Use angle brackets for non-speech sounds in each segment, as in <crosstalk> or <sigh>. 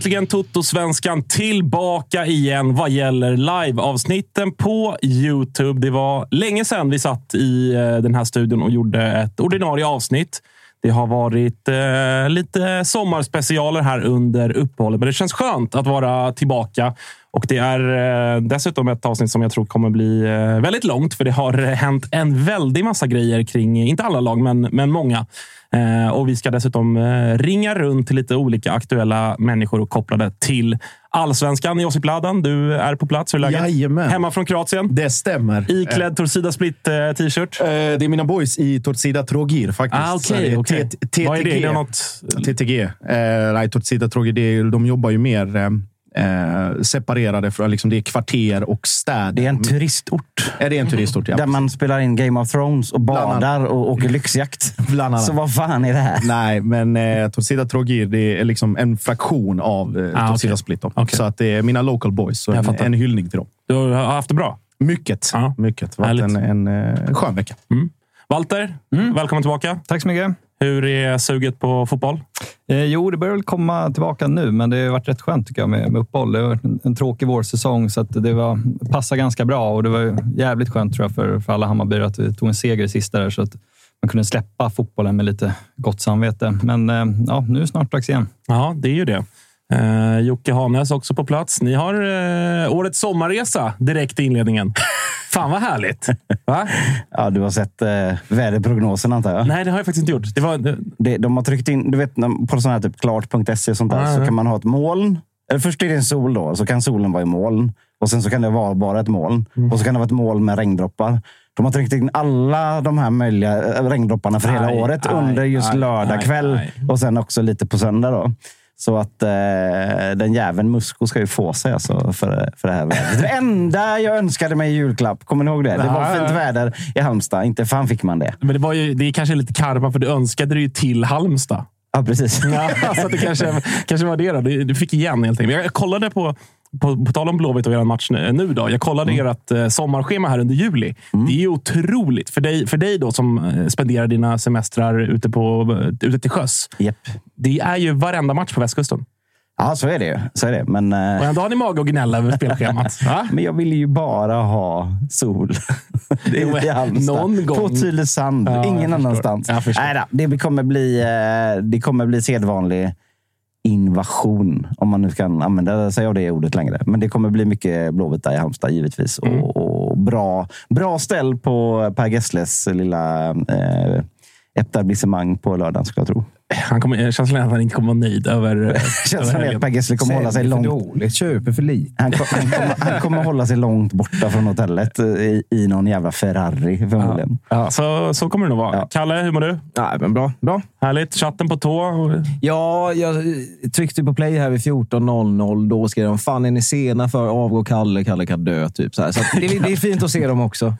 Äntligen Toto-svenskan tillbaka igen vad gäller live-avsnitten på Youtube. Det var länge sedan vi satt i eh, den här studion och gjorde ett ordinarie avsnitt. Det har varit eh, lite sommarspecialer här under uppehållet, men det känns skönt att vara tillbaka. Och Det är eh, dessutom ett avsnitt som jag tror kommer bli eh, väldigt långt, för det har hänt en väldig massa grejer kring, inte alla lag, men, men många. Eh, och Vi ska dessutom eh, ringa runt till lite olika aktuella människor och kopplade till allsvenskan. Josip Ladan, du är på plats. Hur är läget? Jajamän. Hemma från Kroatien. Det stämmer. Iklädd Torcida Split eh, t-shirt. Eh, Det är mina boys i Torcida Trogir faktiskt. Ah, okej. T- TTG. Vad är det? Det är något... TTG. Eh, nej, Torcida Trogir, de jobbar ju mer eh, separerade. Från, liksom, det är kvarter och städer. Det är en turistort. Är det en turistort? Ja. Där man spelar in Game of Thrones och badar och åker lyxjakt. <laughs> Bland annat. Så vad fan är det här? Nej, men eh, Torcida Trogir det är liksom en fraktion av eh, Ah, Torcida okej. Split. Okej. Så att det är mina local boys. Så Jag en, fattar. en hyllning till dem. Du har haft det bra. Mycket. Ja. Mycket. Det har varit Härligt. en, en, eh, en skön vecka. Walter, välkommen tillbaka. Tack så mycket. Hur är suget på fotboll? Eh, jo, det börjar väl komma tillbaka nu, men det har varit rätt skönt tycker jag med, med uppehåll. Det har varit en, en tråkig vårsäsong, så det var, passade ganska bra. Och Det var jävligt skönt tror jag, för, för alla Hammarbyare att vi tog en seger i sista där, så att man kunde släppa fotbollen med lite gott samvete. Men eh, ja, nu är det snart dags igen. Ja, det är ju det. Eh, Jocke Hanes också på plats. Ni har eh, årets sommarresa direkt i inledningen. <laughs> Fan vad härligt! Va? Ja, du har sett eh, väderprognosen antar jag? Nej, det har jag faktiskt inte gjort. Det var, det, de har tryckt in, du vet på sån här typ klart.se och sånt där, Ja, så ja. kan man ha ett moln. Eller först är det en sol då, så kan solen vara i moln. Och sen så kan det vara bara ett moln. Mm. Och så kan det vara ett moln med regndroppar. De har tryckt in alla de här möjliga eh, regndropparna för hela Aj, året aj, under just aj, lördag kväll. Och sen också lite på söndag. Då. Så att eh, den jäveln Musko ska ju få sig alltså för, för det här vädret. Det enda jag önskade mig i julklapp, kommer ni ihåg det? Det var fint väder i Halmstad. Inte fan fick man det. men det, var ju, det är kanske lite karma, för du önskade det ju till Halmstad. Ja, precis. Ja, <laughs> så att det kanske, kanske var det. Då. Du, du fick igen helt enkelt. Jag, kollade på, på, på tal om Blåvitt och er match nu, då. Jag kollade Mm. ert eh, sommarschema här under juli. Det är ju otroligt. För dig, för dig då som eh, spenderar dina semestrar ute, på, eh, ute till sjöss. Japp. Det är ju varenda match på västkusten. Ja, så är det ju. Så är det. Men, eh, Och ändå har ni mage att gnälla över spelschemat. <laughs> Men jag vill ju bara ha sol. <laughs> Det Jo, är i Halmstad. någon gång. På Tylösand. Ja, Ingen annanstans. Nej, då, det kommer bli, eh, det kommer bli sedvanlig invasion, om man nu kan använda sig av det ordet längre. Men det kommer bli mycket Blåvitt där i Halmstad givetvis. Och, och bra, bra ställ på Per Gessles lilla eh, etablissemang på lördagen skulle jag tro. Han kommer, känslan är att han inte kommer vara nöjd över... <laughs> Känslan är att Per Gessle kommer hålla sig långt... dåligt, köper för lite. Han, kom, han, kommer, han kommer hålla sig långt borta från hotellet eh, i, i någon jävla Ferrari förmodligen. Ja, så, så kommer det nog vara. Kalle, hur mår du? Nej, men bra. bra. Härligt. Chatten på tå. Ja, jag tryckte på play här vid 14.00. Då skrev de “Fan, är ni sena för avgå Kalle? Kalle kan dö”. Typ så här. Så det, det är fint att se dem också.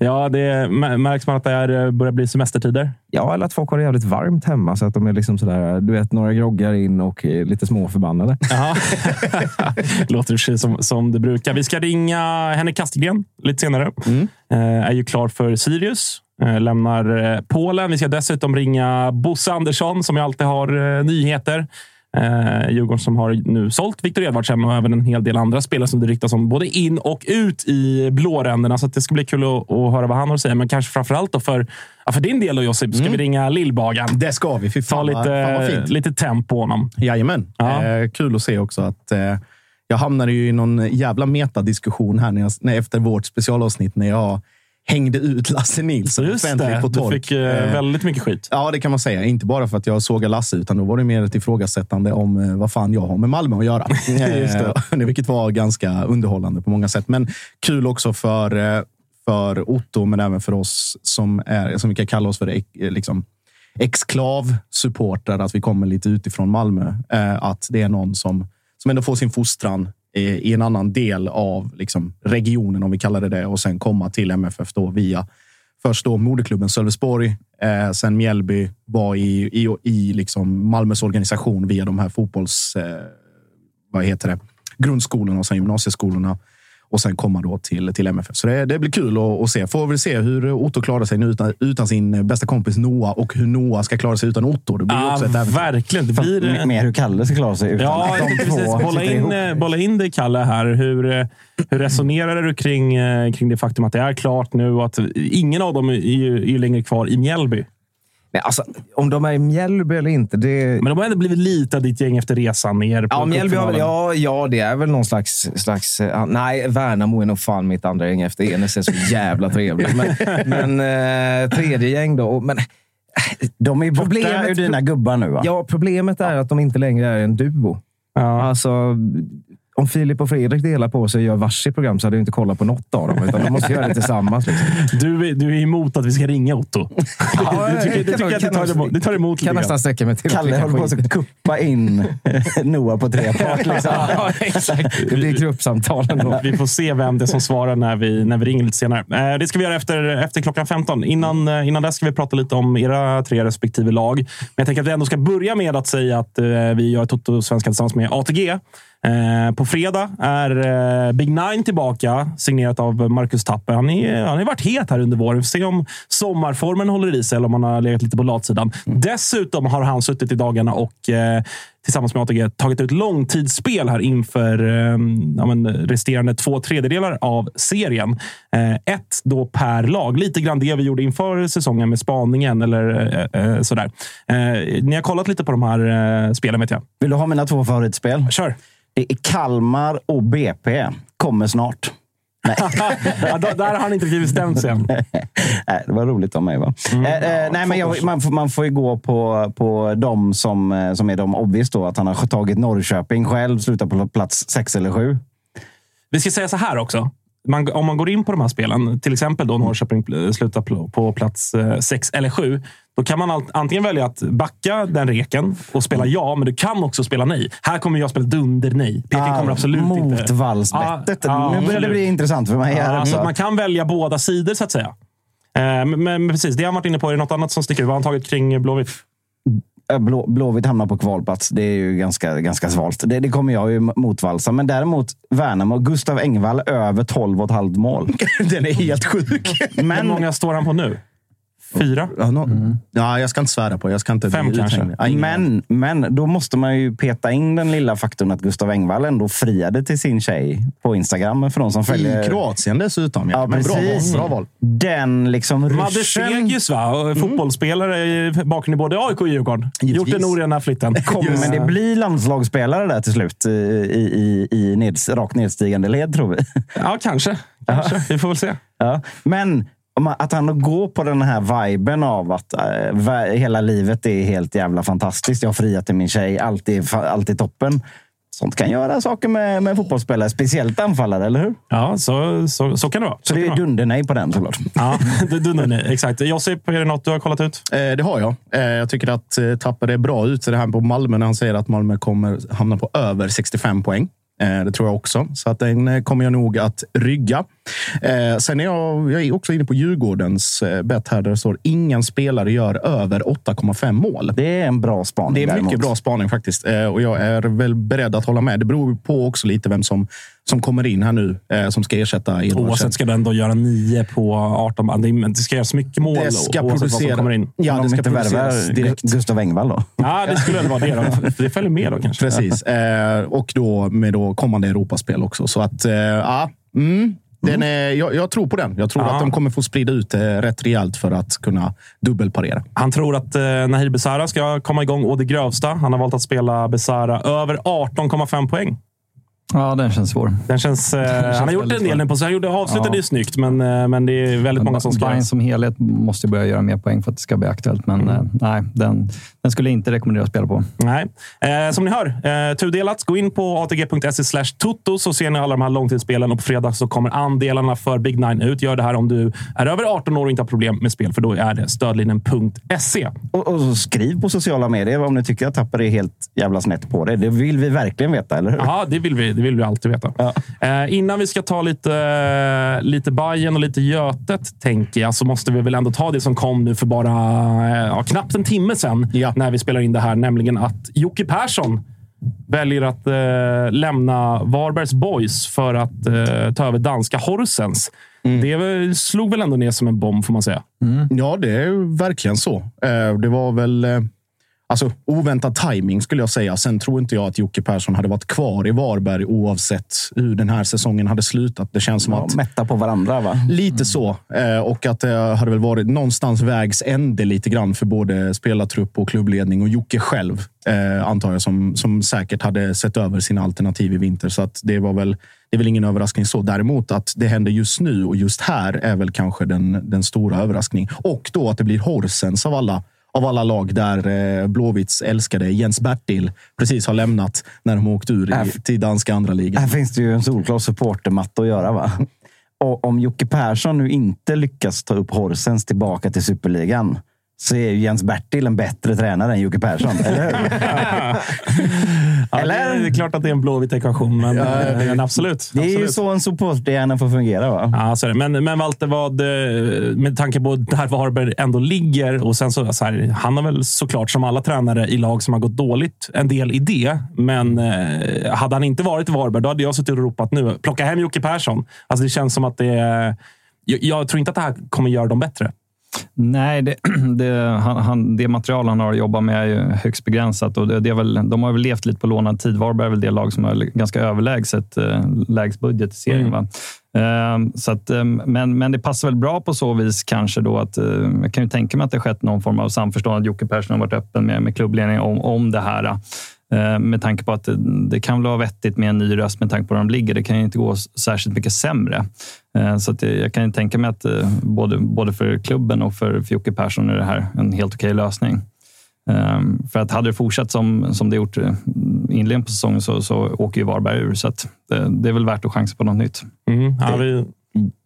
Ja, det märks man att det är, börjar bli semestertider? Ja, eller att folk har det jävligt varmt hemma. Så att de är liksom sådär, du vet, några groggar in och är lite småförbannade. <laughs> Låter precis som, som det brukar. Vi ska ringa Henrik Kastelgren lite senare. Mm. Eh, är ju klar för Sirius. Eh, lämnar eh, Polen. Vi ska dessutom ringa Bosse Andersson som ju alltid har eh, nyheter. Eh, Djurgården som har nu sålt Viktor Edvardsen och även en hel del andra spelare som det ryktas om både in och ut i blåränderna. Så det ska bli kul att, att, höra vad han har att säga. Men kanske framför allt för, ja, för din del, då, Josip, ska mm. vi ringa Lillbagan. Det ska vi. Fy fan, Ta lite, fan lite temp på honom. Jajamän. Ja. Eh, kul att se också att eh, jag hamnade ju i någon jävla metadiskussion här när jag, när, efter vårt specialavsnitt när jag hängde ut Lasse Nilsson Just offentligt på tork. Du fick eh, väldigt mycket skit. Ja, det kan man säga. Inte bara för att jag såg Lasse, utan då var det mer ett ifrågasättande om eh, vad fan jag har med Malmö att göra. <laughs> Just <laughs> det. Vilket var ganska underhållande på många sätt. Men kul också för, eh, för Otto, men även för oss som, är, som vi kan kalla oss för liksom, exklav-supportrar. Att vi kommer lite utifrån Malmö. Att det är någon som, som ändå får sin fostran i en annan del av liksom, regionen, om vi kallar det det, och sen komma till MFF då via först då moderklubben Sölvesborg, eh, sen Mjällby, var i, i, i liksom Malmös organisation via de här fotbolls... Eh, vad heter det? Grundskolorna och sen gymnasieskolorna och sen komma då till, till MFF. Så det, det blir kul att, att, se. Får vi se hur Otto klarar sig nu utan, utan, sin bästa kompis Noah och hur Noah ska klara sig utan Otto. Det blir ah, också ett äventyr. Verkligen. Det blir... Mer hur Kalle ska klara sig utan ja, de två. Bolla in, eh, bolla in dig, Kalle, här. Hur, eh, hur resonerar du kring, eh, kring det faktum att det är klart nu och att ingen av dem är, är längre kvar i Mjällby? Men alltså, om de är i Mjällby eller inte, det... Men de har ändå blivit lite av ditt gäng efter resan ner. Ja, Mjällby har väl, ja, ja, det är väl någon slags... slags nej, Värnamo är nog fan mitt andra gäng efter Enes. är så jävla trevligt. Men, <laughs> men eh, tredje gäng då. Men, de är problemet, ur dina gubbar nu, va? Ja, problemet är att de inte längre är en duo. Ja. Alltså, om Filip och Fredrik delar på sig och gör varsitt program så hade jag inte kollat på något av dem. Utan de måste göra det tillsammans. Liksom. <laughs> Du, är, du är emot att vi ska ringa Otto? <laughs> Ja, du tycker, du tycker att det tar, emot, det tar emot Kan nästan sträcka mig till Kalle håller på att kuppa in <laughs> Noah på tre part. Liksom. ja, exakt. Det blir gruppsamtal ändå. Vi får se vem det är som svarar när vi, när vi ringer lite senare. Eh, det ska vi göra efter, efter klockan 15. Innan, eh, innan dess ska vi prata lite om era tre respektive lag. Men jag tänker att vi ändå ska börja med att säga att eh, vi gör Toto-svenska tillsammans med ATG. Eh, på fredag är eh, Big Nine tillbaka, signerat av Marcus Tapper. Han, är, han har varit het här under våren. Vi får se om sommarformen håller i sig eller om han har legat lite på latsidan. Mm. Dessutom har han suttit i dagarna och eh, tillsammans med ATG tagit ut långtidsspel här inför eh, ja, men, resterande två tredjedelar av serien. Eh, ett då per lag. Lite grann det vi gjorde inför säsongen med spaningen eller eh, sådär. ni har kollat lite på de här spelen vet jag. Vill du ha mina två favoritspel? Kör! Är Kalmar och BP. Kommer snart. Nej. <laughs> ja, där har han inte riktigt bestämt sig än. <laughs> nej, det var roligt av mig. Va? Mm. Eh, eh, nej, men jag, man, får, man får ju gå på, på de som, eh, som är de obvious. Då, att han har tagit Norrköping själv, slutar på plats sex eller sju. Vi ska säga så här också. Man, om man går in på de här spelen, till exempel då Norrköping slutar på plats sex eller sju, då kan man antingen välja att backa den reken och spela ja, men du kan också spela nej. Här kommer jag spela dunder-nej. Peking ah, kommer absolut mot inte... Motvallsbettet. Ah, nu börjar det bli intressant för mig. Ah, så man kan välja båda sidor, så att säga. Eh, men, men, precis, det har varit inne på. Är det något annat som sticker ut? Vad har han tagit kring Blåvitt? Blå, Blåvitt hamnar på kvalplats. Det är ju ganska, ganska svalt. Det, det kommer jag ju motvalsa. Men däremot Värnamo, Gustav Engvall över 12,5 mål. <laughs> Den är helt sjuk. Men, Hur många står han på nu? Fyra? Ja, no, ja, jag ska inte svära på. Jag ska inte Fem kanske. Ja. Men, men då måste man ju peta in den lilla faktorn att Gustav Engvall ändå friade till sin tjej på Instagram. För de som följer... I Kroatien dessutom. Ja. Ja, Men bra, precis. val, bra val. Den liksom Madde Segius, va? Och Fotbollsspelare i bakgrund i både AIK och Djurgården. Gjort Givetvis. den orena flytten. <laughs> kommer det bli landslagsspelare där till slut i, i, i neds, rakt nedstigande led, tror vi. Ja, kanske. kanske. Vi får väl se. Ja. Men att han går på den här viben av att va- hela livet är helt jävla fantastiskt. Jag har friat till min tjej. Allt är, fa- allt är toppen. Sånt kan göra saker med, med fotbollsspelare. Speciellt anfallare, eller hur? Ja, så, så, så kan det vara. Så det kan är dunder-nej på den såklart. Ja, <laughs> det ni. Exakt. Josip, är det något du har kollat ut? Eh, det har jag. Eh, jag tycker att eh, Tapper är bra ute det här på Malmö när han säger att Malmö kommer hamna på över 65 poäng. Eh, det tror jag också. Så att den eh, kommer jag nog att rygga. Eh, sen är jag, jag är också inne på Djurgårdens bett här där det står ingen spelare gör över 8,5 mål. Det är en bra spaning. Det är mycket däremot. bra spaning faktiskt. Och jag är väl beredd att hålla med. Det beror på också lite vem som, som kommer in här nu eh, som ska ersätta Edvardsen. Oavsett ska du ändå göra nio på 18 man. Det ska göras mycket mål Det ska oavsett vad som producera- kommer in. Ja, det de ska inte produceras direkt. Gustav Engvall då? Ja, det skulle väl vara det. Då. Det följer med då kanske. Precis. <laughs> Eh, och då med då kommande Europaspel också. Så att, eh, ja. Mm, den är, jag, jag tror på den. Jag tror Ja. att de kommer få sprida ut det rätt rejält för att kunna dubbelparera. Han tror att eh, Nahir Besara ska komma igång å det grövsta. Han har valt att spela Besara över 18,5 poäng. Ja, den känns svår. Den känns, eh, känns han har gjort en del nu på sig. Han gjorde, avslutade Ja. ju snyggt, men, eh, men det är väldigt många som ska... Bayern som helhet måste börja göra mer poäng för att det ska bli aktuellt. Men Mm. eh, nej, den, den skulle jag inte rekommendera att spela på. Nej. Eh, som ni hör, eh, tudelat. Gå in på atg.se slash toto så ser ni alla de här långtidsspelen och på fredag så kommer andelarna för Big Nine ut. Gör det här om du är över 18 år och inte har problem med spel, för då är det stödlinjen.se. Och, och skriv på sociala medier om ni tycker att Tapper är helt jävla snett på det. Det vill vi verkligen veta, eller hur? Ja, det vill vi, det vill vi alltid veta. Eh, innan vi ska ta lite, lite Bajen och lite Götet, tänker jag, så måste vi väl ändå ta det som kom nu för bara eh, ja, knappt en timme sedan Ja. när vi spelar in det här, nämligen att Jocke Persson väljer att eh, lämna Varbergs Boys för att eh, ta över danska Horsens. Det väl- slog väl ändå ner som en bomb, får man säga. Ja, det är verkligen så. Eh, Det var väl eh, alltså, oväntad timing skulle jag säga. Sen tror inte jag att Jocke Persson hade varit kvar i Varberg oavsett hur den här säsongen hade slutat. Det känns som Ja, att mätta på varandra, va? Lite så. Eh, Och att det hade väl varit någonstans vägs ände lite grann för både spelartrupp och klubbledning och Jocke själv, eh, antar jag, som, som säkert hade sett över sina alternativ i vinter. Så att det var väl det är väl ingen överraskning så. Däremot att det händer just nu och just här är väl kanske den, den stora överraskningen. Och då att det blir Horsens av alla av alla lag där eh, Blåvitts älskade Jens Bertil precis har lämnat när de åkt ur Äh, i, till danska andra ligan. Här finns det ju en solklar supportermatta att göra. va? Och om Jocke Persson nu inte lyckas ta upp Horsens tillbaka till superligan så är ju Jens Bertil en bättre tränare än Jocke Persson. Eller hur? <laughs> Ja, <laughs> Eller? Det är klart att det är en blåvit ekvation, men, Ja, det- men absolut. Det är ju absolut. så en supporterhjärna får fungera. Va? Ja, så är det. Men, men Walter, vad, eh, med tanke på där Varberg ändå ligger och sen så, så här, han har väl såklart som alla tränare i lag som har gått dåligt en del i det. Men eh, hade han inte varit i Varberg, då hade jag suttit och ropat nu. Plocka hem Jocke Persson. Alltså, det känns som att det är... Jag, jag tror inte att det här kommer göra dem bättre. Nej, det, <clears throat> det, han, han, det material han har att jobba med är ju högst begränsat. Och det, det väl, de har väl levt lite på lånad tid. Varberg är väl det lag som har ganska överlägset eh, lägst budget i serien. Mm. Va? Eh, så att, eh, men, men det passar väl bra på så vis kanske då att eh, jag kan ju tänka mig att det skett någon form av samförstånd. Att Jocke Persson har varit öppen med, med klubbledningen om, om det här. Eh, med tanke på att det, det kan väl vara vettigt med en ny röst med tanke på var de ligger. Det kan ju inte gå särskilt mycket sämre. Eh, så att jag kan ju tänka mig att eh, både, både för klubben och för, för Jocke Persson är det här en helt okej lösning. Ehm, för att hade det fortsatt som, som det gjort inledningen på säsongen så, så åker ju Varberg ur. Så att det, det är väl värt att chansa på något nytt. Mm. Ja, vi,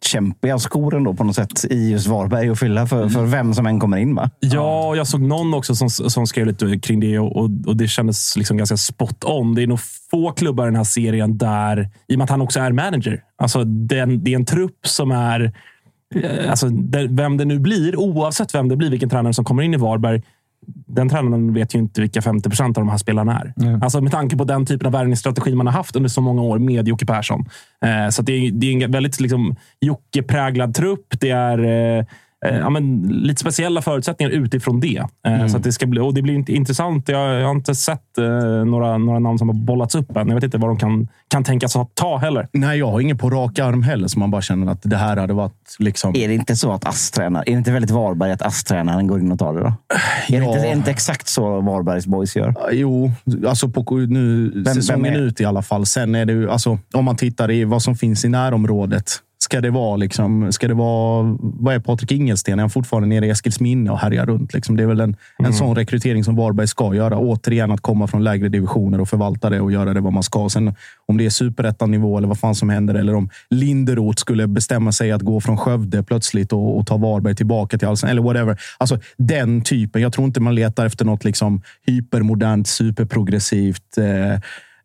Kämpiga skor ändå på något sätt i just Varberg att fylla för, för vem som än kommer in. Va? Ja, jag såg någon också som, som skrev lite kring det och, och, det kändes liksom ganska spot on. Det är nog få klubbar i den här serien där, i och med att han också är manager, alltså den, det är en trupp som är eh, Alltså, vem det nu blir, oavsett vem det blir, vilken tränare som kommer in i Varberg, den tränaren vet ju inte vilka 50 procent av de här spelarna är. Alltså med tanke på den typen av värvningsstrategi man har haft under så många år med Jocke Persson. Eh, så det, är, det är en väldigt liksom, Jocke-präglad trupp. Det är eh, ja, men, lite speciella förutsättningar utifrån det. Eh, Mm. Så att det, ska bli, och det blir inte intressant. Jag, jag har inte sett eh, några, några namn som har bollats upp än. Jag vet inte vad de kan, kan tänkas ta heller. Nej, jag har ingen på rak arm heller som man bara känner att det här hade varit liksom... Är det inte så att ASS-tränaren, är det inte väldigt Varberg att ASS-tränaren går in och tar det då? Är, det inte, är det inte exakt så Varbergs boys gör? Jo, alltså på nu, vem säsongen är- ut i alla fall. Sen är det ju, alltså, om man tittar i vad som finns i närområdet. Ska det vara, liksom, ska det vara vad är Patrik Ingelsten? Är han fortfarande nere i Eskilsminne och härjar runt? Liksom? Det är väl en, en sån rekrytering som Varberg ska göra. Återigen att komma från lägre divisioner och förvalta det och göra det vad man ska. Sen om det är superettan-nivå eller vad fan som händer. Eller om Linderoth skulle bestämma sig att gå från Skövde plötsligt och, och ta Varberg tillbaka till Allsvenskan. Eller whatever. Alltså den typen. Jag tror inte man letar efter något liksom hypermodernt, superprogressivt. Eh,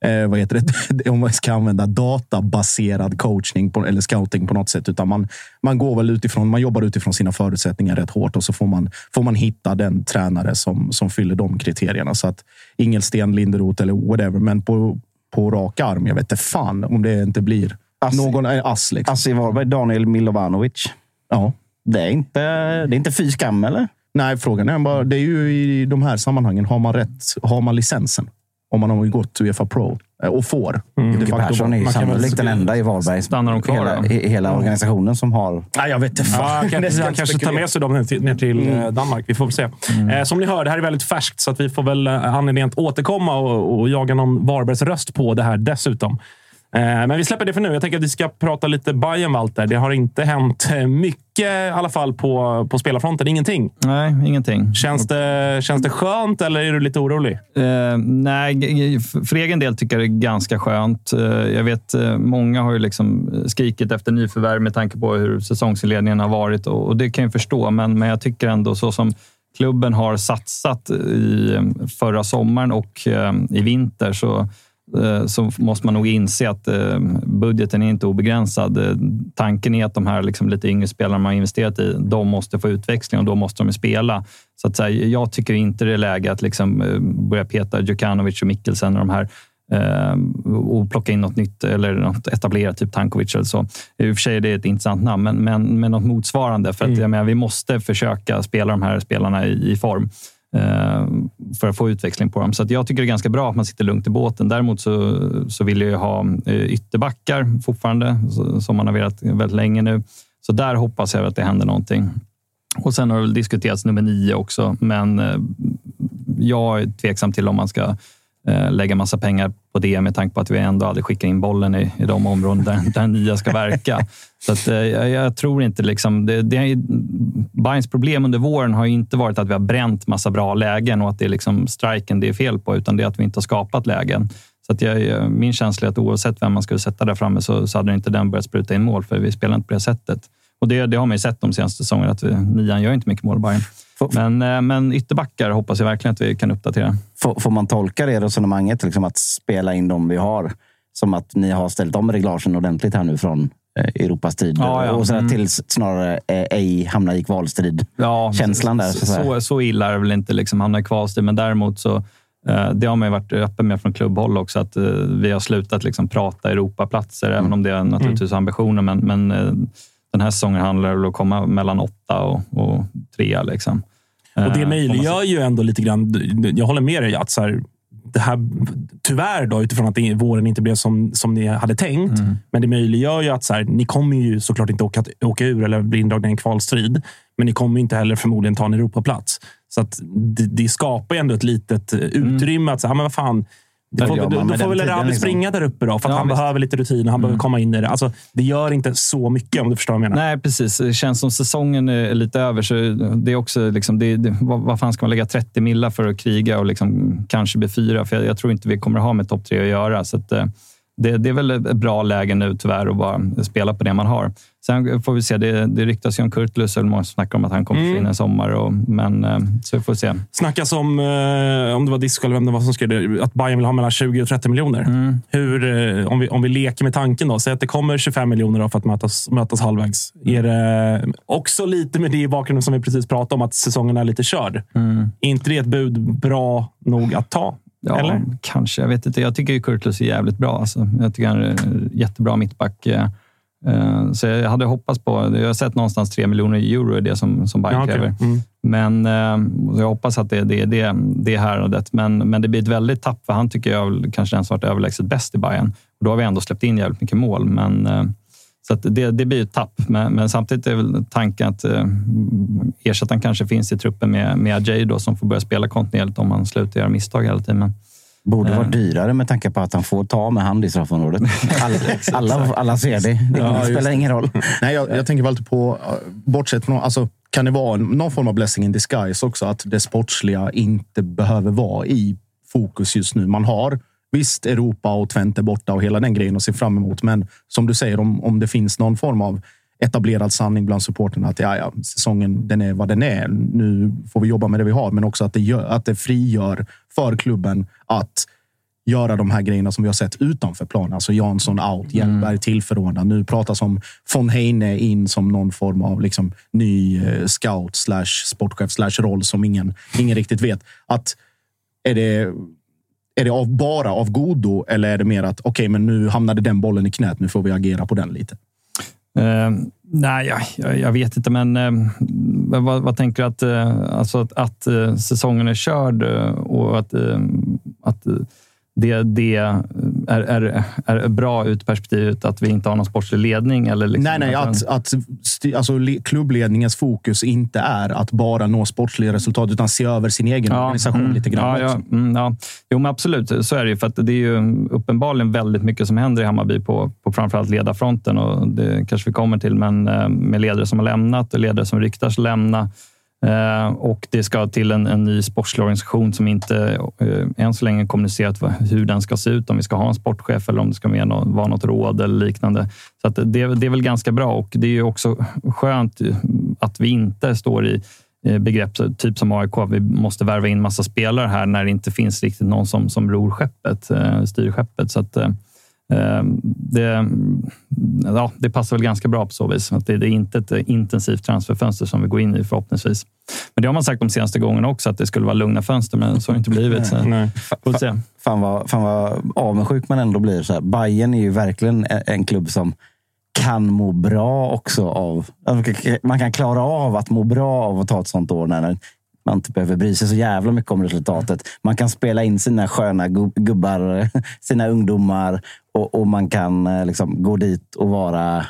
eh, vad heter <laughs> det? Om man ska använda databaserad coachning på, eller scouting på något sätt. Utan man, man går väl utifrån, man jobbar utifrån sina förutsättningar rätt hårt och så får man, får man hitta den tränare som, som fyller de kriterierna. Så att Ingelsten, Linderoth eller whatever. Men på, på rak arm, jag vet inte fan om det inte blir Ass- någon eh, ass. Liksom. Ass i Varberg, Daniel Milovanovic. Ja. Det är inte, det är inte fy skam, eller? Nej, frågan är bara, det är ju i de här sammanhangen, har man rätt? Har man licensen? Om man har gått till Uefa Pro eh, och får. Jocke facto Persson är ju sannolikt den enda i Varberg. Stannar de kvar hela, i- hela organisationen som har... Nej, jag vet inte. Fan. han kanske, han tar med sig dem ner till, ner till eh, Danmark. Vi får väl se. Eh, som ni hör, det här är väldigt färskt, så att vi får väl eh, anledning att återkomma och, och jaga någon Varbergs röst på det här dessutom. Eh, men vi släpper det för nu. Jag tänker att vi ska prata lite Bayern Walter. Det har inte hänt eh, mycket i alla fall på, på spelarfronten. Ingenting. Nej, ingenting. Känns det, känns det skönt eller är du lite orolig? Eh, nej, för egen del tycker jag det är ganska skönt. Eh, jag vet, många har ju liksom skrikit efter nyförvärv med tanke på hur säsongsinledningen har varit och, det kan jag förstå. Men, men jag tycker ändå så som klubben har satsat i förra sommaren och i vinter så så måste man nog inse att eh, budgeten är inte obegränsad. Eh, Tanken är att de här liksom lite yngre spelarna man har investerat i, de måste få utväxling och då måste de spela. Så att säga, jag tycker inte det är läge att liksom eh, börja peta Djukanovic och Mikkelsen och de här eh, och plocka in något nytt eller något etablerat, typ Tankovic eller så. I och för sig är det ett intressant namn, men, men, men något motsvarande. För att, jag menar, vi måste försöka spela de här spelarna i, i form eh, Eh, för att få utväxling på dem. Så att jag tycker det är ganska bra att man sitter lugnt i båten. Däremot så, så vill jag ju ha eh, ytterbackar fortfarande, som man har velat väldigt länge nu. Så där hoppas jag att det händer någonting. Och sen har det väl diskuterats nummer nio också, men eh, jag är tveksam till om man ska lägga massa pengar på det med tanke på att vi ändå aldrig skickar in bollen i, i de områden där, där nia ska verka. Så att, eh, jag, jag tror inte liksom... Det, det Bayerns problem under våren har ju inte varit att vi har bränt massa bra lägen och att det är liksom striken det är fel på, utan det är att vi inte har skapat lägen. Så att jag, min känsla är att oavsett vem man skulle sätta där framme så, så hade inte den börjat spruta in mål, för vi spelar inte på det sättet. Och det, det har man ju sett de senaste säsongerna, att vi, nian gör inte mycket mål, Bayern. Men, eh, men ytterbackar hoppas jag verkligen att vi kan uppdatera. Får, får man tolka det resonemanget, liksom att spela in dem vi har, som att ni har ställt om reglagen ordentligt här nu från Europas tid Ja, ja. och så Mm. till snarare eh, ej hamna i kvalstrid. Känslan där. Så, så, så illa är det väl inte liksom hamna i kvalstrid, men däremot så eh, det har man ju varit öppen med från klubbhåll också, att eh, vi har slutat liksom prata Europaplatser, även om det är naturligtvis ambitioner. Men, men eh, den här säsongen handlar det om att komma mellan åtta och, och trea. Liksom. Och Eh, det möjliggör ju ändå lite grann. Jag håller med dig att så här, det här, tyvärr då, utifrån att det- våren inte blev som, som ni hade tänkt. Mm. Men det möjliggör ju att så här, ni kommer ju såklart inte åka, åka ur eller bli indragna i en kvalstrid. Men ni kommer inte heller förmodligen ta en Europaplats. Så att det, det skapar ju ändå ett litet utrymme att säga, ah, men vad fan. Det får, då, då får väl Rabi liksom. springa där uppe då, för Ja, han visst. behöver lite rutin och han behöver komma in i det. Alltså, det gör inte så mycket om du förstår vad jag menar. Nej, precis. Det känns som säsongen är lite över. Så det är också liksom, det, det, vad, vad fan ska man lägga 30 millar för att kriga och liksom kanske bli fyra? För jag, jag tror inte vi kommer ha med topp tre att göra. Så att, eh, det, det är väl ett bra läge nu tyvärr att bara spela på det man har. Sen får vi se. Det, det ryktas ju om Kurtulus och många snackar om att han kommer Mm. försvinna i sommar. Och, men eh, så vi får se. snackas om, eh, om det var Disco eller vem det var som skrev det, att Bayern vill ha mellan 20 och 30 miljoner. Mm. Hur, eh, om, vi, om vi leker med tanken då, säg att det kommer 25 miljoner för att mötas, mötas halvvägs. Mm. Är det också lite med det i bakgrunden som vi precis pratade om, att säsongen är lite körd? Mm. Är inte det ett bud bra nog att ta? Ja, Eller? kanske. Jag vet inte. Jag tycker ju Kurtulus är jävligt bra. Alltså. Jag tycker han är jättebra mittback. Eh, Eh, Så jag hade hoppats på... Jag har sett någonstans 3 miljoner euro i det som, som Bayern Ja, kräver. Mm. Men eh, jag hoppas att det är det, det, det häradet. Men, men det blir ett väldigt tapp, för han tycker jag kanske den som varit överlägset bäst i Bayern. Och då har vi ändå släppt in jävligt mycket mål. Men, så att det, det blir ett tapp. Men, men samtidigt är väl tanken att eh, ersättaren kanske finns i truppen med, med Ajay då, som får börja spela kontinuerligt om han slutar göra misstag hela tiden. Men, Borde vara Eh. dyrare med tanke på att han får ta med hand i straffområdet. <laughs> Alla, alla, alla ser det. Det Ja, spelar ingen roll. Nej, jag, jag tänker väl alltid på, eh, bortsett från, alltså, kan det vara någon form av blessing in disguise också? Att det sportsliga inte behöver vara i fokus just nu. Man har visst Europa och Twente borta och hela den grejen att se fram emot. Men som du säger, om, om det finns någon form av etablerad sanning bland supporterna att ja, ja, säsongen den är vad den är. Nu får vi jobba med det vi har, men också att det, gör, att det frigör för klubben att göra de här grejerna som vi har sett utanför plan. Alltså Jansson out, Hjelmberg tillförordnad. Nu pratas om von Heine in som någon form av liksom ny eh, scout slash sportchef slash roll som ingen, ingen riktigt vet. Att är det, är det av, bara av godo eller är det mer att okej, men nu hamnade den bollen i knät. Nu får vi agera på den lite. Uh, nej, jag, jag, vet inte, men uh, vad, vad tänker du att, uh, alltså att, att säsongen är körd och att, att det, det är, är, är bra ut perspektivet att vi inte har någon sportslig ledning? Eller liksom, nej, nej, att, att alltså, le- klubbledningens fokus inte är att bara nå sportsliga resultat utan se över sin egen organisation mm, lite grann ja, också. ja, mm, ja. Jo, men absolut. Så är det ju. För det är ju uppenbarligen väldigt mycket som händer i Hammarby på, på framförallt ledarfronten. Och det kanske vi kommer till, men eh, med ledare som har lämnat och ledare som ryktas lämna. Eh, och det ska till en, en ny sportslig organisation som inte eh, än så länge kommunicerat hur den ska se ut. Om vi ska ha en sportchef eller om det ska vara något råd eller liknande. Så att det, det är väl ganska bra och det är ju också skönt att vi inte står i eh, begrepp typ som AIK. Vi måste värva in massa spelare här när det inte finns riktigt någon som, som ror skeppet, eh, styr skeppet. Så att, eh, det, ja, det passar väl ganska bra på så vis. Att det, det är inte ett intensivt transferfönster som vi går in i förhoppningsvis. Men det har man sagt de senaste gångerna också, att det skulle vara lugna fönster, men så har det inte blivit. Så. Nej. Får se. Fan vad, fan vad avundsjuk man ändå blir. Så här. Bayern är ju verkligen en, en klubb som kan må bra också av... Man kan klara av att må bra av att ta ett sånt år när man inte behöver bry sig så jävla mycket om resultatet. Man kan spela in sina sköna gubbar, <laughs> sina ungdomar och, och man kan eh, liksom gå dit och vara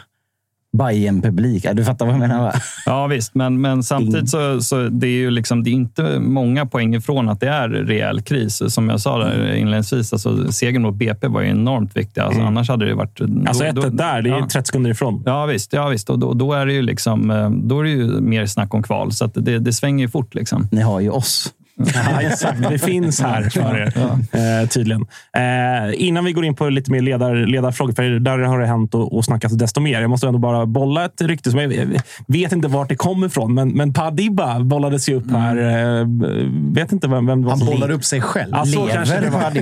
bayern publik Du fattar vad jag menar va? Ja visst, men, men samtidigt så, så det är ju liksom, det är inte många poäng ifrån att det är rejäl kris. Som jag sa där inledningsvis, alltså, segern mot BP var ju enormt viktig. Alltså, Mm. Annars hade det varit... Alltså då- 1 då- där, det är ja. 30 sekunder ifrån. Ja visst, ja, visst. Och då, då är det ju liksom, eh, då är det ju mer snack om kval. Så det, det svänger ju fort. Liksom. Ni har ju oss. Ja, exakt. Det finns här för er, eh, tydligen. Eh, innan vi går in på lite mer ledar, ledarfrågor, för där har det hänt och, och snackats desto mer. Jag måste ändå bara bolla ett rykte som jag jag vet inte vart det kommer ifrån, men, men Padibba bollades ju upp här. Eh, vet inte vem, vem det var Han bollar upp sig själv. Ja, så kanske det var. <laughs>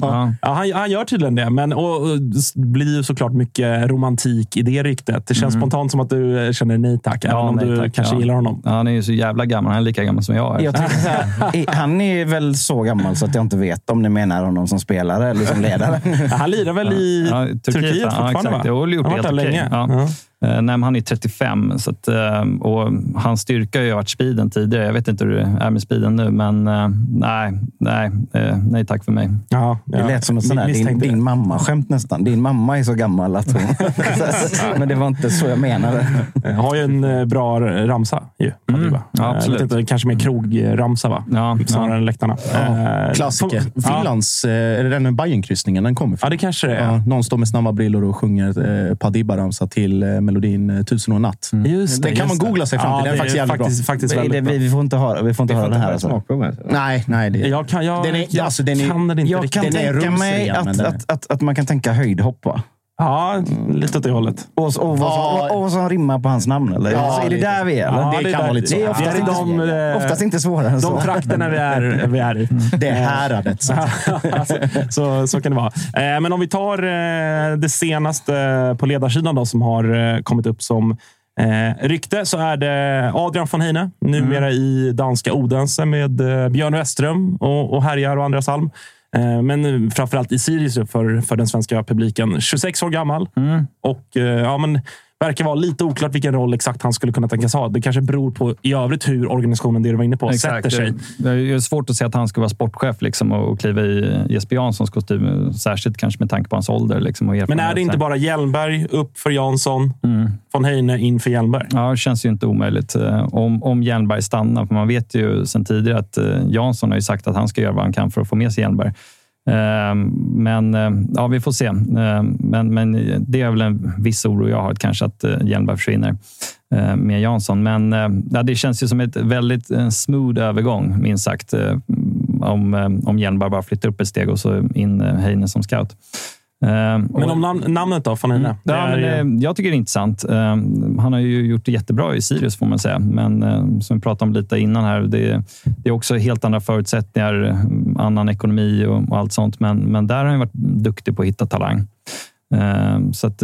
Ja. Ja, han, han gör tydligen det, men och, och, blir ju såklart mycket romantik i det ryktet. Det känns spontant som att du känner nej tack, även om nej, du tack. kanske ja. gillar honom. Ja, han är ju så jävla gammal. Han är lika gammal som jag är. <laughs> Han är väl så gammal så att jag inte vet om ni menar honom som spelare eller som ledare. <laughs> Ja, Han lirar väl i Ja, Turkiet, ja, fortfarande? exakt. va? Gjort han har varit där länge. Ja. Ja. Eh, nej, han är 35 så att, eh, och hans styrka har ju varit speeden tidigare. Jag vet inte hur det är med speeden nu, men eh, nej, nej, nej tack för mig. Ja, Det ja. lät som en sån där, din, din mamma-skämt nästan. Din mamma är så gammal att hon... <laughs> <laughs> Men det var inte så jag menade. Jag har ju en bra ramsa. Ju. Mm. Ja, absolut. Inte, kanske mer krogramsa, va? Ja, Snarare ja. än läktarna. Eh, Klassiker. på- Ja. Finlands, är det den Bajenkryssningen den kommer ja, ifrån? det kanske det är. Ja, någon står med snabba brillor och sjunger eh, Padibba-ramsa till eh, melodin eh, Tusen och en natt. Just Det kan just man det. googla sig fram till. Den är det faktiskt jävligt bra. faktiskt, faktiskt Det, väldigt bra. vi, vi får inte höra, vi får inte höra det här. Alltså. Nej, nej. Det, Jag kan, jag, Den är- jag alltså, den är- kan den inte Jag riktigt. kan Den är tänka mig att, den att, att, att man kan tänka höjdhopp. Va? Ja, lite åt det hållet. Och, och, vad som, Ja. och, och vad som rimmar på hans namn. Eller? Ja, är det det- där vi är? Ja, det kan där- vara lite så. Det är oftast, det inte, de, eh, oftast inte svårare än så. De trakterna vi är, <laughs> vi är i. det är häradet. Så. att- <laughs> så, så kan det vara. Eh, men om vi tar eh, det senaste på ledarsidan då, som har kommit upp som eh, rykte så är det Adrian von Heine, numera i danska Odense med eh, Björn Westerström och, och Härjar och Andreas Alm. Eh, Men framförallt i Sirius för, för den svenska publiken. 26 år gammal och eh, ja, men verkar vara lite oklart vilken roll exakt han skulle kunna tänkas ha. Det kanske beror på i övrigt hur organisationen, det du var inne på, sätter sig. Det är svårt att säga att han ska vara sportchef liksom, och kliva i Jesper Janssons kostym. Särskilt kanske med tanke på hans ålder. Liksom, och Men är det inte bara Hjelmberg upp för Jansson, von Heine in för Hjelmberg? Ja, det känns ju inte omöjligt. Eh, Om, om Hjelmberg stannar, för man vet ju sedan tidigare att eh, Jansson har sagt att han ska göra vad han kan för att få med sig Hjelmberg. Ehm, men eh, ja, vi får se. Ehm, men, men det är väl en viss oro jag har, kanske att eh, Hjelmberg försvinner eh, med Jansson. Men ja, det känns ju som ett väldigt smooth övergång, minst sagt. Om, om Hjelmberg bara flyttar upp ett steg och så in Heine som scout. Eh, Men om namn, namnet då, von Heine? Det Ja, är men, ju- eh, jag tycker det är intressant. Eh, Han har ju gjort det jättebra i Sirius, får man säga. Men eh, som vi pratade om lite innan här, det, det är också helt andra förutsättningar, annan ekonomi och, och allt sånt. Men, men där har han varit duktig på att hitta talang. Eh, Så att,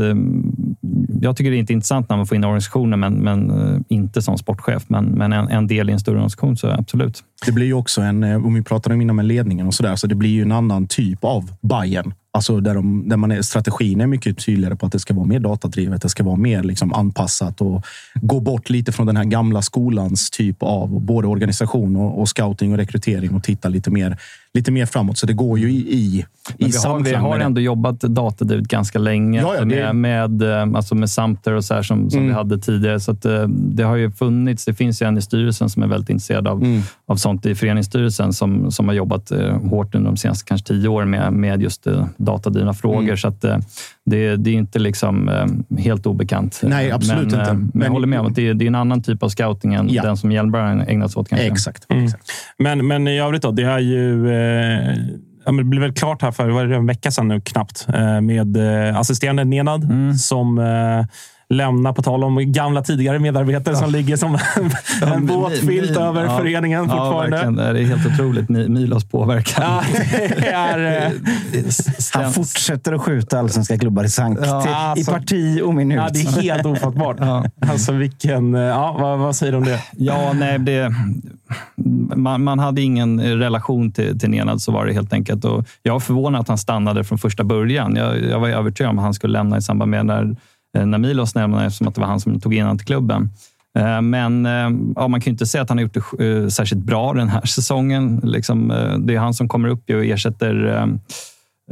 jag tycker det är inte intressant när man får in organisationen, men, men eh, inte som sportchef. Men, men en, en del i en större organisation, så absolut. Det blir ju också en, om vi pratar om innan med ledningen och sådär, så det blir ju en annan typ av Bayern. Alltså där, de, där man är, strategin är mycket tydligare på att det ska vara mer datadrivet. Det ska vara mer liksom anpassat och gå bort lite från den här gamla skolans typ av både organisation och, och scouting och rekrytering och titta lite mer, lite mer framåt. Så det går ju i, i, Men i vi, har, vi har ändå jobbat datadrivet ganska länge Ja, ja, det- med, med, eh, alltså med Samter och så här som, som Mm. vi hade tidigare. Så eh, det har ju funnits. Det finns ju en i styrelsen som är väldigt intresserad av, Mm. av sånt i föreningsstyrelsen som, som har jobbat eh, hårt under de senaste kanske tio åren med, med just datadrivna frågor. Mm. Så att, eh, det, det är inte liksom eh, helt obekant. Nej, absolut men, inte. eh, Men, Men- jag håller med om att det, är- det är en annan typ av scouting än Ja. den som Hjelmberg har ägnat sig åt. Kanske. Exakt. Mm. Men, men i övrigt då, det är ju... Eh, ja, men det blev väl klart här för vad är det, en vecka sedan nu knappt eh, med eh, assisterande Nenad Mm. som lämnar, på tal om gamla tidigare medarbetare som ligger som <laughs> en våt filt över Ja. föreningen Ja, fortfarande. verkligen. Det är helt otroligt. Mi- Milos påverkan. Ja, det är... <laughs> eh, Han fortsätter att skjuta allsvenska klubbar i sank Ja, till, alltså- i parti och minut. Ja, det är helt ofattbart. Alltså vilken... eh, Ja, vad, vad säger du om det? Ja, nej, det, man, man hade ingen relation till, till Nenad, så var det helt enkelt. Och jag var förvånad att han stannade från första början. Jag, jag var övertygad om att han skulle lämna i samband med när, Namilos när Milos eftersom att det var han som tog in honom till klubben. Eh, men eh, ja, man kan ju inte säga att han har gjort det särskilt bra den här <laughs> säsongen. Liksom, det är han som kommer upp och ersätter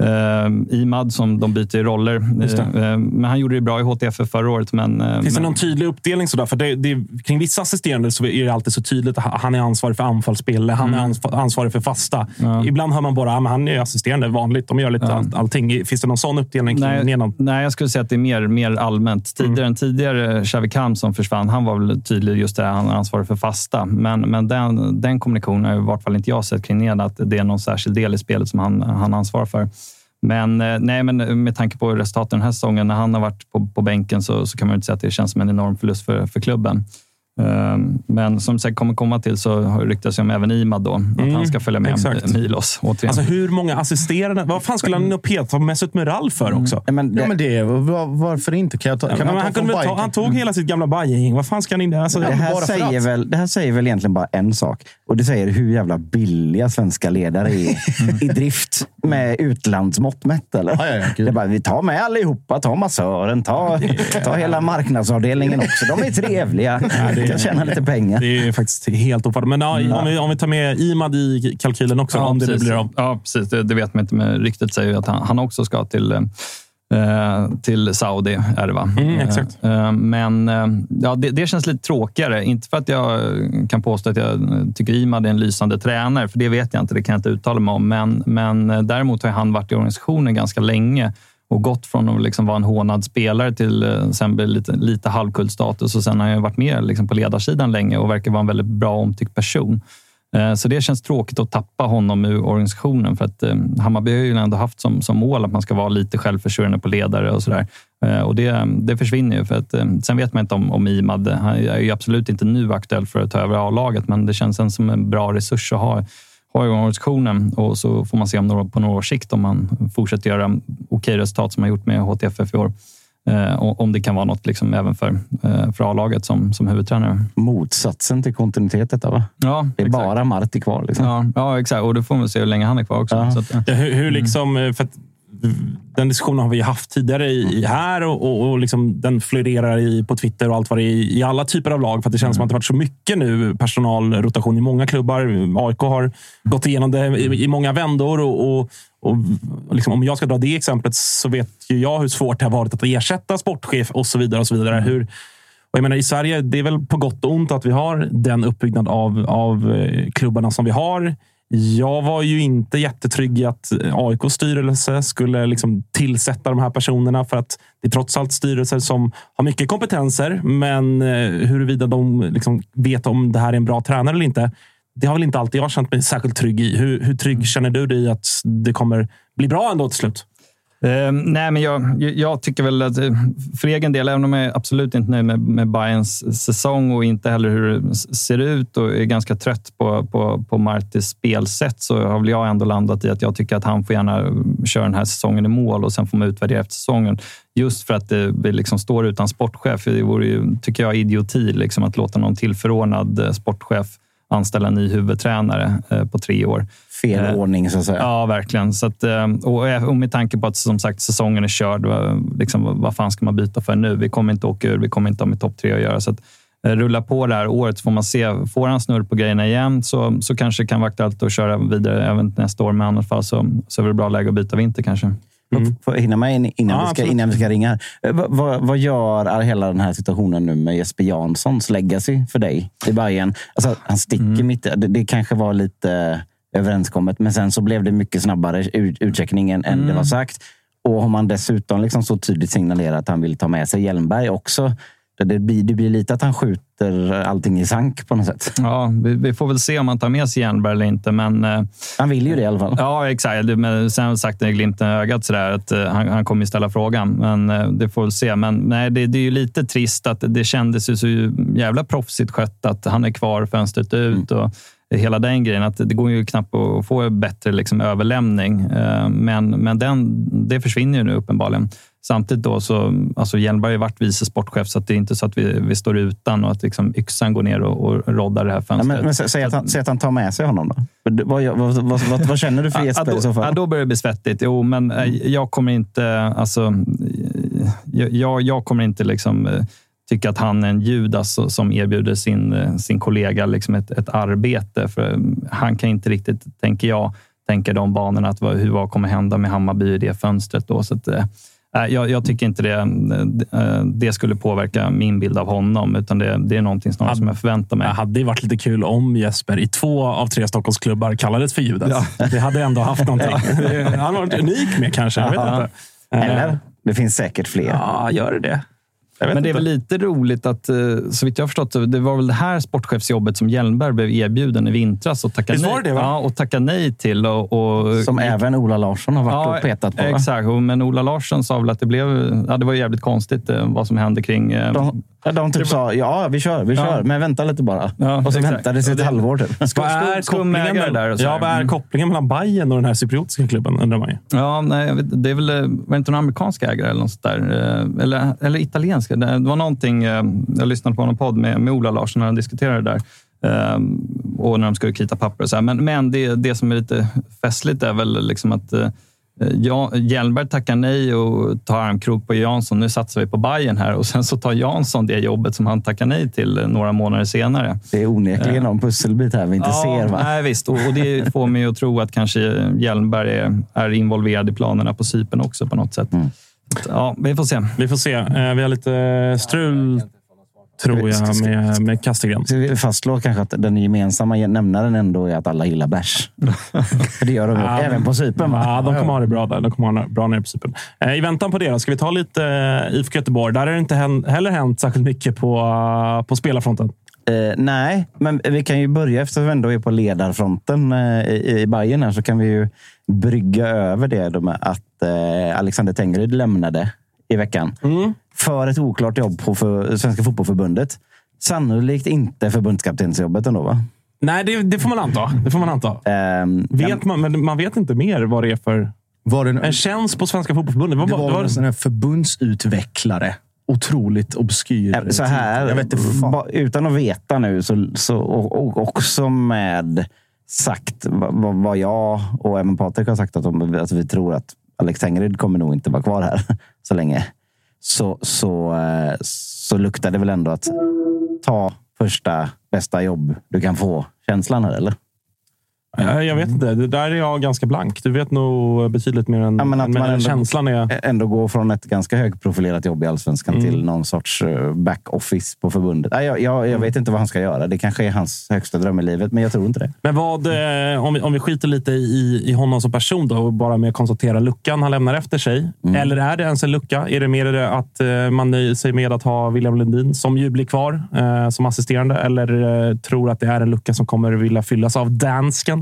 eh, Imad som de byter roller. Det. Eh, Men han gjorde det bra i HTF förra året. Men, eh, Finns det men, någon tydlig uppdelning? Sådär? För det, det, kring vissa assisterande så är det alltid så tydligt att han är ansvarig för anfallsspel, han är ansv- ansvarig för fasta. Ja. Ibland hör man bara att han är assisterande, vanligt. De gör lite Ja. all, allting. Finns det någon sån uppdelning kring Nej, Nenad? nej, jag skulle säga att det är mer, mer allmänt. Tidigare än tidigare, Xavi som försvann, han var väl tydlig just det, han är ansvarig för fasta. Men, men den, den kommunikationen har i vart fall inte jag sett kring Neda, att det är någon särskild del i spelet som han, han ansvarar för. Men, eh, nej, men eh, med tanke på resultaten den här säsongen, när han har varit på, på bänken så, så kan man inte säga att det känns som en enorm förlust för, för klubben. Ehm, Men som säkert kommer komma till så har det om även Imad då, att Mm, han ska följa med exakt. Milos återigen. Alltså hur många assisterande? Vad fan skulle han peta Mesut Mural för också? Ja, men Ja, det, men det, var, varför inte? Kan jag ta, Ja, kan men han, han, kunde ta, han tog hela sitt gamla Bajen. Vad fan ska han inte... Alltså, det, här säger att. väl, det här säger väl egentligen bara en sak. Och det säger hur jävla billiga svenska ledare är i drift med utlandsmått mätt. Eller? Ja, ja, ja, det är bara, vi tar med allihopa. Ta massören, ta, ta hela marknadsavdelningen också. De är trevliga. det är- kan tjäna lite pengar. det är faktiskt helt ofattbart. Men ja, om, vi, om vi tar med Imad i kalkylen också, om det nu precis. blir av. Ja, precis. Det, det vet man inte, men ryktet säger att han, han också ska till, eh, till Saudi. Är det, va? Mm, exakt. Eh, men eh, ja, det, det känns lite tråkigare. Inte för att jag kan påstå att jag tycker Imad är en lysande tränare, för det vet jag inte. Det kan jag inte uttala mig om. Men, men eh, däremot har han varit i organisationen ganska länge och gått från att liksom vara en hånad spelare till eh, sen bli lite, lite halvkultstatus. Och sen har han varit med liksom på ledarsidan länge och verkar vara en väldigt bra omtyckt person. Eh, så det känns tråkigt att tappa honom ur organisationen. För att eh, Hammarby har ju ändå haft som, som mål att man ska vara lite självförsörjande på ledare och sådär. Och det, det försvinner ju. För att, sen vet man inte om, om Imad. Han är ju absolut inte nu aktuell för att ta över A-laget, men det känns som en bra resurs att ha, ha i organisationen. Och så får man se om några, på några års sikt om man fortsätter göra okej resultat som man gjort med HTFF i år. Eh, och- om det kan vara något liksom, även för, eh, för A-laget som, som huvudtränare. Motsatsen till kontinuitet detta va? Ja, Det är exakt. bara Marti kvar. Liksom. Ja, ja, exakt. Och då får man se hur länge han är kvar också. Ja. Så att, eh, Ja, hur, hur liksom, eh, för att den diskussionen har vi haft tidigare i, här och, och, och liksom den florerar i, på Twitter och allt vad det är i, alla typer av lag. För att det känns som att det varit så mycket nu personalrotation i många klubbar. AIK har gått igenom det i, i många vändor. Och, och, och liksom, om jag ska dra det exemplet så vet ju jag hur svårt det har varit att ersätta sportchef och så vidare. och så vidare. Hur, och jag menar, I Sverige det är väl på gott och ont att vi har den uppbyggnad av, av eh, klubbarna som vi har. Jag var ju inte jättetrygg i att AIKs styrelse skulle liksom tillsätta de här personerna för att det är trots allt styrelser som har mycket kompetenser. Men eh, huruvida de liksom vet om det här är en bra tränare eller inte, det har väl inte alltid jag känt mig särskilt trygg i. Hur, hur trygg känner du dig i att det kommer bli bra ändå till slut? Eh, nej, men jag, jag tycker väl att eh, för egen del, även om jag är absolut inte nöjd med, med Bayerns säsong och inte heller hur det ser ut och är ganska trött på, på, på Martis spelsätt så har väl jag ändå landat i att jag tycker att han får gärna eh, köra den här säsongen i mål och sen får man utvärdera efter säsongen. Just för att det vi liksom står utan sportchef. Det vore ju, tycker jag, idioti liksom, att låta någon tillförordnad eh, sportchef anställa en ny huvudtränare eh, på tre år. Fel Eh, ordning så att säga. Ja, verkligen. Så att, eh, och, och med tanke på att som sagt, säsongen är körd, vad- liksom, vad- fan ska man byta för nu? Vi kommer inte åka ur, vi kommer inte ha med topp tre att göra. Så att, eh, rulla på det här året så får man se. Får han snurr på grejerna igen så, så kanske det kan vara aktuellt att köra vidare även nästa år. Men i annat fall så, så är det bra läge att byta vinter kanske. Får jag hinna med in- innan, Ja, vi, ska, absolut. innan vi ska ringa? Eh, Vad, vad, vad gör hela den här situationen nu med Jesper Janssons legacy för dig i Bayern? Alltså, han sticker Mm. mitt det, det kanske var lite överenskommet, men sen så blev det mycket snabbare ut, utcheckning än, än Mm. det var sagt. Och om man dessutom liksom så tydligt signalerar att han vill ta med sig Hjelmberg också. Det, blir, det blir lite att han skjuter allting i sank på något sätt. Ja, vi, vi får väl se om han tar med sig Jernberg eller inte. Men, eh, han vill ju det i alla fall. Ja, exakt. Men sen har sagt i glimten i ögat sådär, att eh, han, han kommer ställa frågan. Men eh, det får vi se. Men nej, det, det är ju lite trist att det kändes ju så jävla proffsigt skött att han är kvar fönstret ut. Och Hela den grejen. Att det går ju knappt att få bättre liksom, överlämning. Eh, Men, men den, det försvinner ju nu uppenbarligen. Samtidigt då så, alltså Hjelmberg har varit vice sportchef så det är inte så att vi, vi står utan och att liksom yxan går ner och, och roddar det här Ja, fönstret. men, men sä- säg, att han, säg att han tar med sig honom då. Vad, vad, vad, vad, känner du för Jesper i så fall? Ja, då börjar det bli svettigt. Jo, men eh, jag kommer inte... Alltså, jag- jag, jag kommer inte liksom, tycka att han är en Judas som erbjuder sin, eh, sin kollega liksom ett, ett arbete. För eh, han kan inte riktigt, tänker jag, tänka de banorna. Att vad, hur, vad kommer hända med Hammarby i det fönstret? Då? Så att, nej, jag, jag tycker inte det, det skulle påverka min bild av honom. Utan det, det är någonting snarare som jag förväntar mig. Det hade ju varit lite kul om Jesper i två av tre Stockholmsklubbar kallades för Judas. Det hade ändå haft någonting. <laughs> Han hade varit unik med kanske. Jag vet Ja. inte. Eller? Det finns säkert fler. Ja, gör det Men det är väl lite roligt att, eh, så vitt jag har förstått det, var väl det här sportchefsjobbet som Hjelmberg blev erbjuden i vintras och tackade, nej, det ja, och tackade nej till. Och, och Som även Ola Larsson har varit och petat på. va? Exakt, men Ola Larsson sa väl att det blev ja, det var jävligt konstigt eh, vad som hände kring... eh, De, ja, de typ sa ja, vi kör, vi Ja. kör. Men vänta lite bara. Ja, och så exakt. väntade det sig Och ett det- halvår typ. Vad är kopplingen, där och så ja, vad är Mm. kopplingen mellan Bayern och den här cypriotiska klubben, undrar man ju. Ja, nej, vet, det är väl, eh, var det inte någon amerikansk ägare eller något sånt där? Eh, Eller, eller italienska. Det var någonting, eh, jag lyssnade på någon podd med, med Ola Larsson när han diskuterade det där. Och när de skulle krita papper och så här. Men, men det, det som är lite festligt är väl liksom att Ja, Hjelmberg tackar nej och tar armkrok på Jansson. Nu satsar vi på Bayern här och sen så tar Jansson det jobbet som han tackar nej till eh, några månader senare. Det är onekligen någon pusselbit här vi inte ser. Va? Nej, visst. Och, och det får mig att tro att kanske Hjelmberg är, är involverad i planerna på Cypern också på något sätt. Mm. Ja, vi får se. Vi får se. Eh, Vi har lite strul, tror jag, med, med Kastegren. Ska vi fastslå kanske att den gemensamma nämnaren ändå är att alla gillar bärs? <laughs> För det gör de Ja, även på Cypern. Ja, de kommer ha det bra där. De kommer ha det bra nere på Cypern. Eh, I väntan på det då, ska vi ta lite eh, IFK Göteborg. Där har det inte heller hänt särskilt mycket på, eh, på spelarfronten. Eh, nej, men vi kan ju börja eftersom vi ändå är på ledarfronten eh, i, i Bayern här, så kan vi ju brygga över det med att eh, Alexander Tengryd lämnade i veckan för ett oklart jobb på för, Svenska Fotbollförbundet. Sannolikt inte förbundskaptensjobbet ändå, va? Nej, det, det får man anta. Det får man anta. Ehm, Vet man, men man vet inte mer vad det är för Var det, En tjänst på Svenska Fotbollförbundet. Det var, det var det var, en sån här förbundsutvecklare. Otroligt obskyr. Så här, Jag vet inte fan. ba- utan att veta nu, så, så, och, och också med sagt vad, vad- vad jag och även Patrik har sagt att, de, att vi tror att Alex Tengryd kommer nog inte vara kvar här <laughs> så länge. Så, så, eh, så luktar det väl ändå att ta första bästa jobb du kan få känslan här, eller? Ja, jag vet inte. Det där är jag ganska blank. Du vet nog betydligt mer än, Ja, men att än man ändå- känslan är. Ändå gå från ett ganska högprofilerat jobb i allsvenskan Mm. till någon sorts eh, back-office på förbundet. Nej, jag, jag, jag Mm. vet inte vad han ska göra. Det kanske är hans högsta dröm i livet, men jag tror inte det. Men vad, eh, om, vi, om vi skiter lite i, i honom som person då, och bara med konstatera luckan han lämnar efter sig. Mm. Eller är det ens en lucka? Är det mer det att eh, man nöjer sig med att ha William Lundin som ju blir kvar som assisterande? Eller tror att det är en lucka som kommer vilja fyllas av dansken?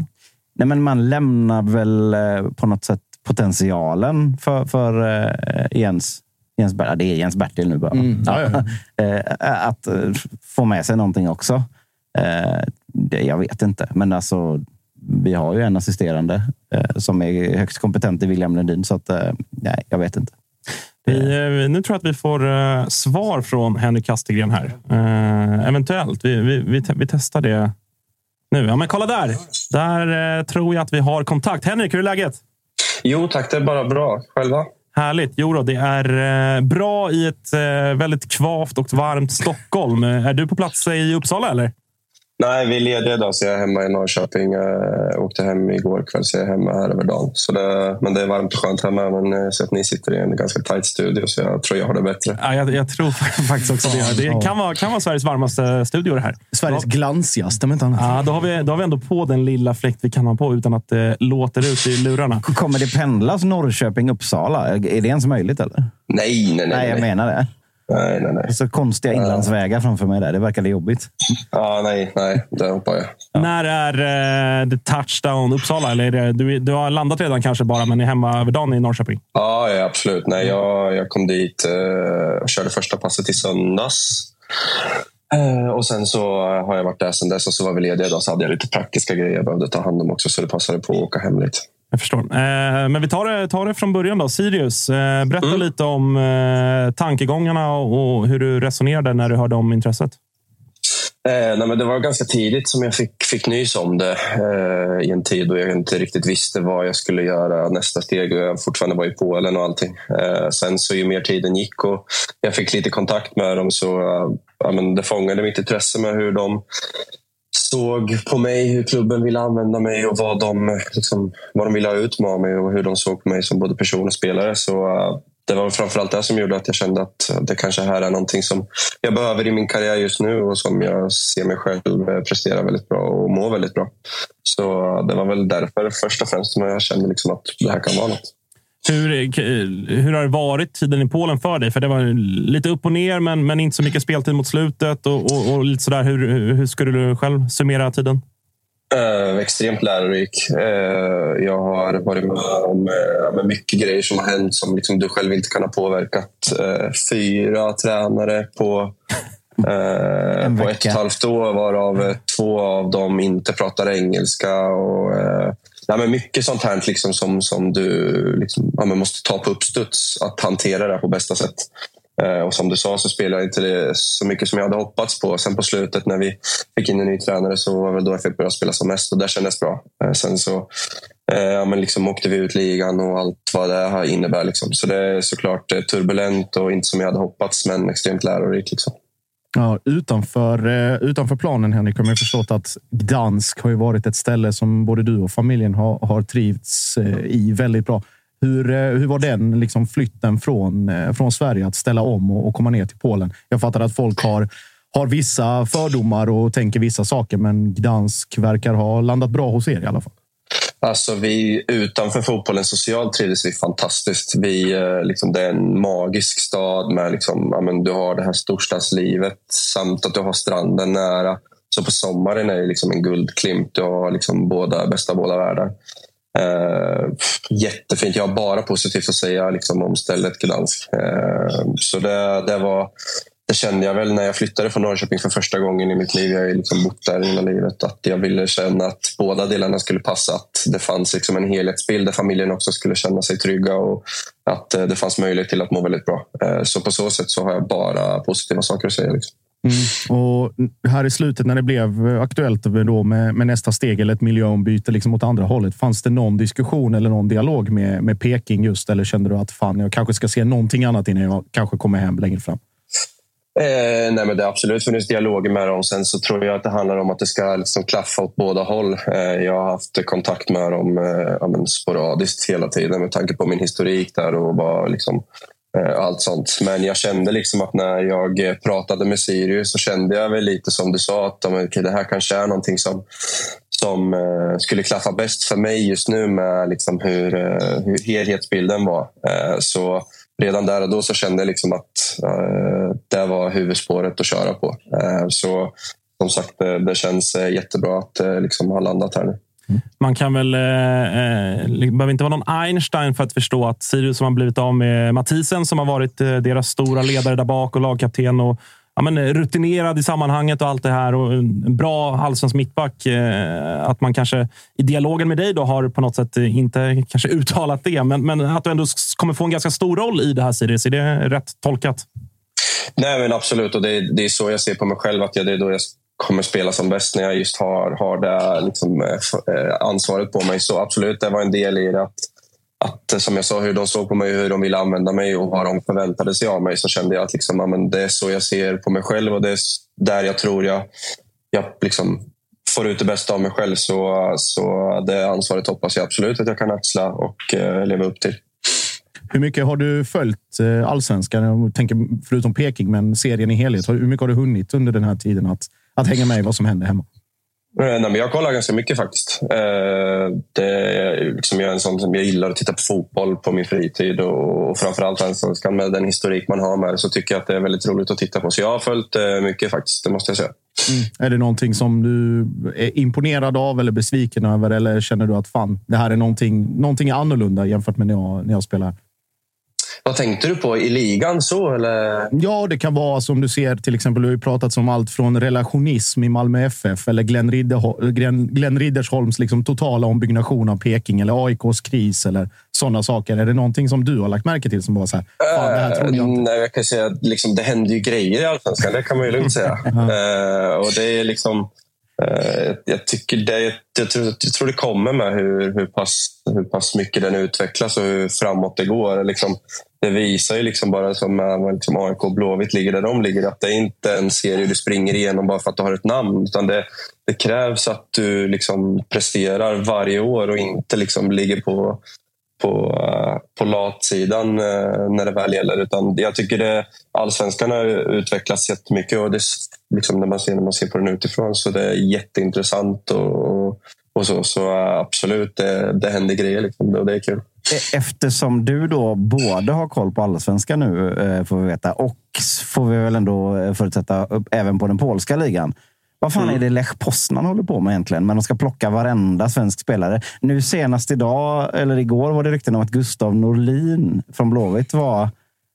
Nej, men man lämnar väl eh, på något sätt potentialen för, för eh, Jens. Jens Ber- ja, det är Jens Bertil nu bara. Mm, ja, ja. <laughs> Eh, att få med sig någonting också. Det, jag vet inte, men alltså, vi har ju en assisterande som är högst kompetent i William Lundin, så att, nej, jag vet inte. Vi, nu tror jag att vi får svar från Henrik Kastegren här. Eventuellt. Vi, vi, vi, vi testar det nu. Ja, men kolla där! Där eh, tror jag att vi har kontakt. Henrik, hur är läget? Jo tack, det är bara bra. Själva? Härligt. Jo då, det är eh, bra i ett eh, väldigt kvavt och varmt Stockholm. Eh, Är du på plats i Uppsala eller? Nej, vi är lediga idag så jag är hemma i Norrköping. Jag åkte hem igår kväll så jag är hemma här över dagen. Så det, men det är varmt och skönt hemma. Men jag ser att ni sitter i en ganska tight studio så jag tror jag har det bättre. Ja, jag, jag tror <laughs> faktiskt också det. Det kan vara, kan vara Sveriges varmaste studio det här. Sveriges glansigaste, om inte annat. Ja, då har, vi, då har vi ändå på den lilla fläkt vi kan ha på utan att det låter ut i lurarna. Kommer det pendlas Norrköping-Uppsala? Är det ens möjligt? eller? Nej, nej, nej. Nej, jag menar det. Nej, nej, nej. Så konstiga inlandsvägar framför mig där. Det verkade jobbigt. Ja, nej, nej. Det hoppar jag. När är eh, the touchdown Uppsala? Eller är det, du, du har landat redan kanske bara, men är hemma över dagen i Norrköping? Ja, ja absolut. Nej, jag, jag kom dit eh, och körde första passet i söndags. Eh, och sen så har jag varit där sen dess och så var vi lediga idag så hade jag lite praktiska grejer jag behövde ta hand om också så det passade på att åka hem lite. Jag förstår. Eh, men vi tar det, tar det från början då. Sirius, eh, berätta Mm. lite om eh, tankegångarna och, och hur du resonerade när du hörde om intresset. Eh, nej, men det var ganska tidigt som jag fick, fick nys om det eh, i en tid då jag inte riktigt visste vad jag skulle göra nästa steg. Jag fortfarande var i Polen och allting. Eh, sen så ju mer tiden gick och jag fick lite kontakt med dem så ja, men det fångade mitt intresse med hur de såg på mig, hur klubben ville använda mig och vad de, liksom, vad de ville ha ut med mig och hur de såg på mig som både person och spelare. Så eh, det var framförallt det som gjorde att jag kände att det kanske här är någonting som jag behöver i min karriär just nu och som jag ser mig själv eh, prestera väldigt bra och må väldigt bra. Så eh, det var väl därför först och främst som jag kände liksom att det här kan vara något. Hur, hur har det varit tiden i Polen för dig? För det var lite upp och ner, men, men inte så mycket speltid mot slutet. Och, och, och lite sådär. Hur, hur skulle du själv summera tiden? Eh, extremt lärorik. Eh, jag har varit med om eh, med mycket grejer som har hänt som liksom du själv inte kan ha påverkat. Eh, fyra tränare på, eh, <laughs> på ett och ett halvt år varav eh, två av dem inte pratar engelska. Och, eh, nej, men mycket sånt här liksom som, som du liksom, ja, men måste ta på uppstuds. Att hantera det på bästa sätt. Eh, Och som du sa så spelade inte det så mycket som jag hade hoppats på. Sen på slutet när vi fick in en ny tränare så var väl då jag fick börja spela som mest och det kändes bra. Eh, Sen så eh, ja, men liksom åkte vi ut ligan och allt vad det här innebär. Liksom. Så det är såklart eh, turbulent och inte som jag hade hoppats men extremt lärorikt. Liksom. Ja, utanför, eh, utanför planen, Henrik, har man ju förstått att Gdansk har ju varit ett ställe som både du och familjen har, har trivts eh, i väldigt bra. Hur, eh, hur var den liksom flytten från, från Sverige att ställa om och, och komma ner till Polen? Jag fattar att folk har, har vissa fördomar och tänker vissa saker, men Gdansk verkar ha landat bra hos er i alla fall. Alltså vi utanför fotbollen socialt trivdes vi fantastiskt. Vi, eh, liksom, det är en magisk stad med liksom, ja, men du har det här storstadslivet samt att du har stranden nära. Så på sommaren är det liksom en guldklimp. Du har liksom båda, bästa av båda världar. Uh, jättefint. Jag har bara positivt att säga liksom, om stället Gdansk. Uh, så det, det var det kände jag väl när jag flyttade från Norrköping för första gången i mitt liv. Jag har liksom bott där hela livet. Att jag ville känna att båda delarna skulle passa. Att det fanns liksom en helhetsbild där familjen också skulle känna sig trygga och att eh, det fanns möjlighet till att må väldigt bra. Eh, så på så sätt så har jag bara positiva saker att säga. Liksom. Mm. Och här i slutet när det blev eh, aktuellt då med, med nästa steg eller ett miljöombyte liksom åt andra hållet. Fanns det någon diskussion eller någon dialog med, med Peking just? Eller kände du att fan, jag kanske ska se någonting annat innan jag kanske kommer hem längre fram? Eh, nej, men det har absolut funnits dialoger med dem. Sen så tror jag att det handlar om att det ska liksom klaffa åt båda håll. Eh, jag har haft kontakt med dem eh, ja, sporadiskt hela tiden med tanke på min historik där och bara liksom, eh, allt sånt. Men jag kände liksom att när jag eh, pratade med Sirius så kände jag väl lite som du sa att okay, det här kanske är någonting som som eh, skulle klaffa bäst för mig just nu med liksom hur, eh, hur helhetsbilden var. så redan där och då så kände jag liksom att eh, det var huvudspåret att köra på. Eh, så som sagt, det, det känns eh, jättebra att eh, liksom ha landat här nu. Man kan väl... Eh, eh det behöver inte vara någon Einstein för att förstå att Sirius som har blivit av med Mathisen som har varit eh, deras stora ledare där bak och lagkapten och ja, men eh, rutinerad i sammanhanget och allt det här och en bra allsvensk mittback. Eh, att man kanske i dialogen med dig då har på något sätt eh, inte <laughs> kanske uttalat det, men, men att du ändå kommer få en ganska stor roll i det här Sirius. Är det rätt tolkat? Nej, men absolut. Och det, är, det är så jag ser på mig själv. att jag, Det är då jag kommer spela som bäst när jag just har, har det liksom, ansvaret på mig. Så absolut, det var en del i det. Att, att, eh, som jag sa, hur de såg på mig, hur de ville använda mig och vad de förväntade sig av mig så kände jag att liksom, amen, det är så jag ser på mig själv och det är där jag tror jag, jag liksom får ut det bästa av mig själv. Så, så det ansvaret hoppas jag absolut att jag kan axla och eh, leva upp till. Hur mycket har du följt eh, allsvenskan? Jag tänker, förutom Peking, men serien i helhet. Hur mycket har du hunnit under den här tiden att, att hänga med i vad som händer hemma? Eh, nej, men jag kollar ganska mycket faktiskt. Eh, det, liksom, jag är en sån som jag gillar att titta på fotboll på min fritid och, och framförallt allsvenskan med den historik man har med det så tycker jag att det är väldigt roligt att titta på. Så jag har följt eh, mycket faktiskt, det måste jag säga. Mm. Är det någonting som du är imponerad av eller besviken över? Eller känner du att fan, det här är någonting, någonting annorlunda jämfört med när jag, när jag spelar? Vad tänkte du på? I ligan så? Eller? Ja, det kan vara som du ser. Till exempel, du har ju pratat om allt från relationism i Malmö FF eller Glenn, Ridder, Glenn, Glenn Riddersholms liksom totala ombyggnation av Peking eller AIKs kris eller sådana saker. Är det någonting som du har lagt märke till som bara så här, fan, det här trodde jag inte. Uh, nej, jag kan säga att liksom, det händer ju grejer i Allsvenskan. Det kan man ju lugnt säga. <laughs> uh, och det är liksom... Uh, jag, tycker det, jag, tror, jag tror det kommer med hur, hur, pass, hur pass mycket den utvecklas och hur framåt det går. Liksom, det visar ju liksom bara som eh, liksom AIK och Blåvitt ligger där de ligger, att det är inte en serie du springer igenom bara för att du har ett namn. Utan det, det krävs att du liksom presterar varje år och inte liksom ligger på, på, eh, på latsidan eh, när det väl gäller. Utan jag tycker det, allsvenskan har utvecklats jättemycket och det, liksom när, man ser, när man ser på den utifrån så det är jätteintressant. och, och så, så uh, absolut, det, det händer grejer liksom, och det är kul. E- eftersom du då både har koll på allsvenskan nu, eh, får vi veta, och får vi väl ändå eh, förutsätta även på den polska ligan. Vad fan mm. är det Lech Poznan håller på med egentligen? Men de ska plocka varenda svensk spelare. Nu senast idag, eller igår, var det rykten om att Gustav Norlin från Blåvitt var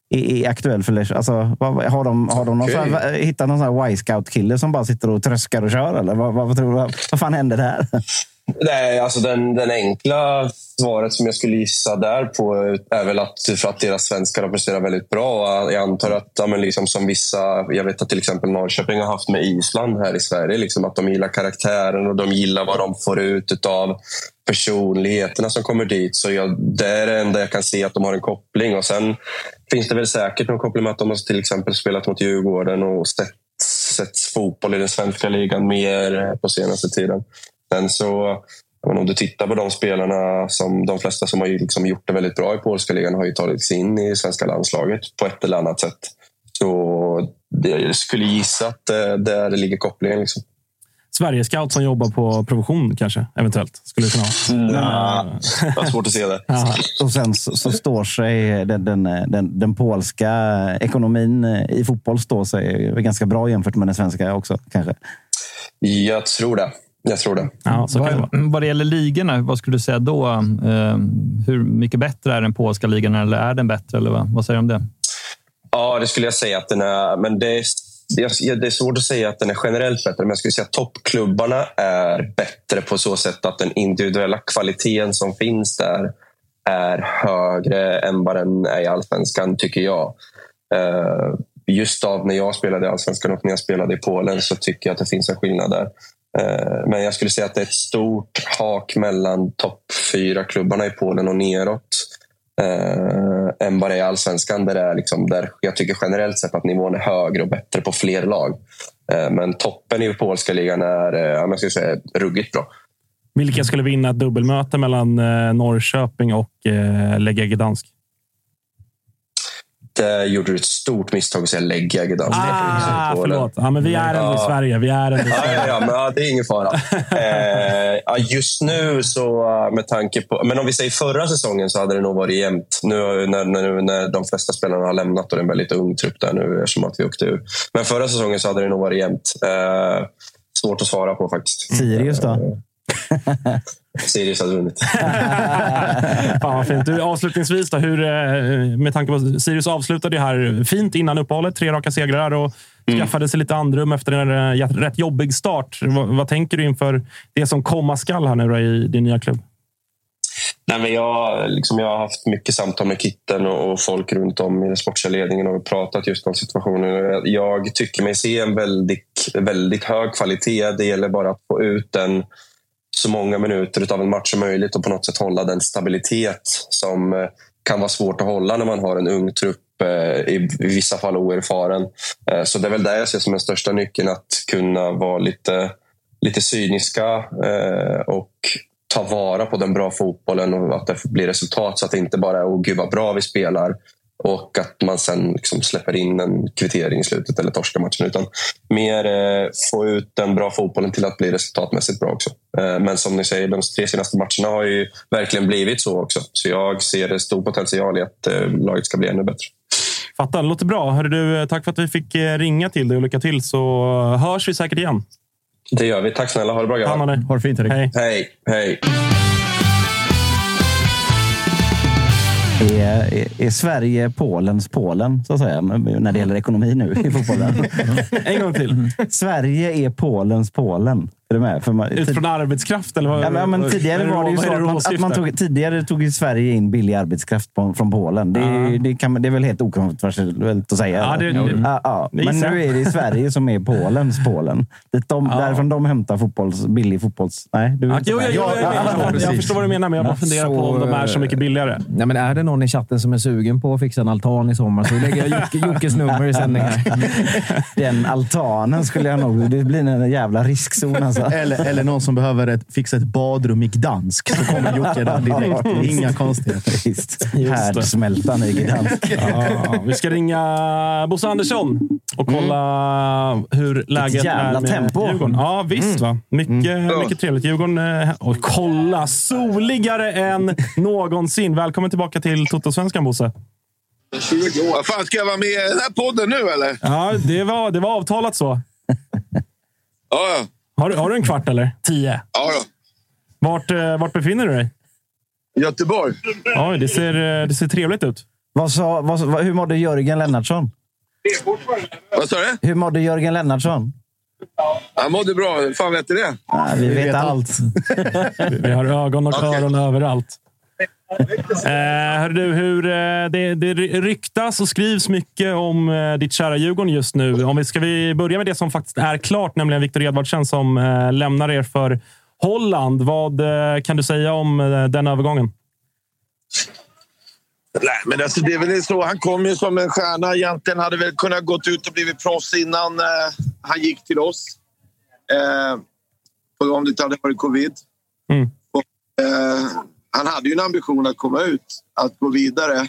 är aktuell för Lech. Alltså, har de, har de någon okay. här, hittat någon sån Y-scout-kille som bara sitter och tröskar och kör? Eller vad, vad, vad, tror du, vad fan händer där? <laughs> Nej, alltså den, den enkla svaret som jag skulle gissa där på är väl att, för att deras svenskar har presterat väldigt bra. Jag antar att, ja, men liksom som vissa, jag vet att till exempel Norrköping har haft med Island här i Sverige, liksom att de gillar karaktären och de gillar vad de får ut av personligheterna som kommer dit. Så jag, det är det enda jag kan se att de har en koppling. Och Sen finns det väl säkert någon koppling med att de har till exempel spelat mot Djurgården och sett, sett fotboll i den svenska ligan mer på senaste tiden. Sen så men om du tittar på de spelarna, som de flesta som har liksom gjort det väldigt bra i polska ligan har ju tagit sig in i svenska landslaget på ett eller annat sätt. Så jag skulle gissa att det där det ligger kopplingen. Liksom. Sverige-scout som jobbar på provision kanske, eventuellt? Skulle det kunna vara. Mm. det är svårt att se det. <laughs> och sen så, så, står sig den, den, den, den, polska ekonomin i fotboll står sig ganska bra jämfört med den svenska också, kanske? Jag tror det. Jag tror det. Ja, så vad, vad det gäller ligorna, vad skulle du säga då? Eh, hur mycket bättre är den polska ligan eller är den bättre? Eller vad, vad säger du om det? Ja, det skulle jag säga att den är. Men det det, det är svårt att säga att den är generellt bättre, men jag skulle säga att toppklubbarna är bättre på så sätt att den individuella kvaliteten som finns där är högre än vad den är i allsvenskan, tycker jag. Eh, just av när jag spelade i allsvenskan och när jag spelade i Polen så tycker jag att det finns en skillnad där. Eh, men jag skulle säga att det är ett stort hak mellan topp fyra klubbarna i Polen och neråt eh, än vad det är i allsvenskan. Där, det är liksom, där jag tycker generellt sett att nivån är högre och bättre på fler lag. Eh, men toppen i polska ligan är eh, jag ska säga, ruggigt bra. Vilka skulle vinna ett dubbelmöte mellan eh, Norrköping och eh, Legia Gdansk? Där gjorde ett stort misstag att säga Legia Gdansk. Ah, förlåt. Ja, men vi är ändå i Sverige. Vi är ändå i Sverige. Ja, ja, men, ja, det är ingen fara. <laughs> Eh, just nu, så med tanke på... Men om vi säger förra säsongen så hade det nog varit jämnt. Nu när, när, när de flesta spelarna har lämnat och det är en väldigt ung trupp där nu eftersom att vi åkte ur. Men förra säsongen så hade det nog varit jämnt. Eh, svårt att svara på faktiskt. Sirius då? <laughs> Sirius hade vunnit. Fan vad fint. Du, avslutningsvis, då, hur, eh, med tanke på Sirius avslutade här fint innan uppehållet. Tre raka segrar och Mm. skaffade sig lite andrum efter en eh, rätt jobbig start. Vad, vad tänker du inför det som komma skall här nu då i din nya klubb? Nej, men jag, liksom, jag har haft mycket samtal med Kitten och, och folk runt om i den sportsliga ledningen och pratat just om situationen. Jag, jag tycker mig se en väldigt, väldigt hög kvalitet. Det gäller bara att få ut den så många minuter av en match som möjligt och på något sätt hålla den stabilitet som eh, kan vara svårt att hålla när man har en ung trupp, eh, i vissa fall oerfaren. Eh, så det är väl det jag ser som den största nyckeln, att kunna vara lite, lite cyniska och ta vara på den bra fotbollen och att det blir resultat så att det inte bara är oh, gud vad bra vi spelar och att man sen liksom släpper in en kvittering i slutet eller torskar matchen. Utan mer eh, få ut den bra fotbollen till att bli resultatmässigt bra också. Eh, men som ni säger, de tre senaste matcherna har ju verkligen blivit så också. Så jag ser stor potential i att eh, laget ska bli ännu bättre. Fattar, det låter bra. Hörru du, tack för att vi fick eh, ringa till dig och lycka till så hörs vi säkert igen. Det gör vi. Tack snälla. Ha det bra grabbar. Ha det fint, Erik. Hej. Hej. Hej. Är, är, Sverige Polens Polen, så att säga, när det gäller ekonomi nu i fotbollen? <laughs> En gång till. Sverige är Polens Polen. Är du med? För man, Utifrån arbetskraft? Eller vad, Ja, men, men tidigare var det ju så att man, att man tog, tidigare tog ju Sverige in billig arbetskraft på, från Polen. Det, är- Ja. det, kan, det är väl helt okontroversiellt att säga. Ja, det- ja, ja. Men nu är det Sverige som är Polens Polen. Det de, Ja. Därifrån de hämtar fotbolls, billig fotbolls... Nej, du inte jo, jo, jo, jag, Ja, jag, jag förstår vad du menar, men jag bara funderar på om de är så mycket billigare. Nej, men är det någon i chatten som är sugen på att fixa en altan i sommar så lägger jag Jocke, Jockes nummer i sändning här. <laughs> Den altanen skulle jag nog... Det blir en jävla riskzon alltså. Eller, eller någon som behöver ett, fixa ett badrum i Gdansk. Så kommer Jocke där direkt. Det är Inga konstigheter. Härdsmältan i Gdansk. <laughs> Ja, vi ska ringa Bosse Andersson och kolla hur läget är med tempo. Djurgården. Ja, visst. Va? Mycket, mycket trevligt. Djurgården... eh, Och kolla! Soligare än någonsin. Välkommen tillbaka till Toto-svenskan, Bosse. Vad fan, ska jag vara med i den här podden nu eller? Ja, det var, det var avtalat så. Ja, ja. Har, du- har du en kvart eller? Tio? ja då. Vart, eh, vart befinner du dig? Göteborg. Oj, det ser, eh, det ser trevligt ut. Vad sa, vad, hur mådde Jörgen Lennartsson? Vad sa du? Hur mådde Jörgen Lennartsson? Han mådde bra. Hur fan vet du det? Ja, vi, vet, allt. <laughs> Vi har ögon och öron överallt. Eh, du, hur, eh, det, det ryktas och skrivs mycket om eh, ditt kära Djurgården just nu. Om vi, ska vi börja med det som faktiskt är klart, nämligen Viktor Edvardsen som eh, lämnar er för Holland. Vad kan du säga om den övergången? Nej, men alltså, det är väl så. Han kom ju som en stjärna. Egentligen hade väl kunnat gått ut och blivit proffs innan han gick till oss. Om det inte hade varit covid. Mm. Och, han hade ju en ambition att komma ut, att gå vidare.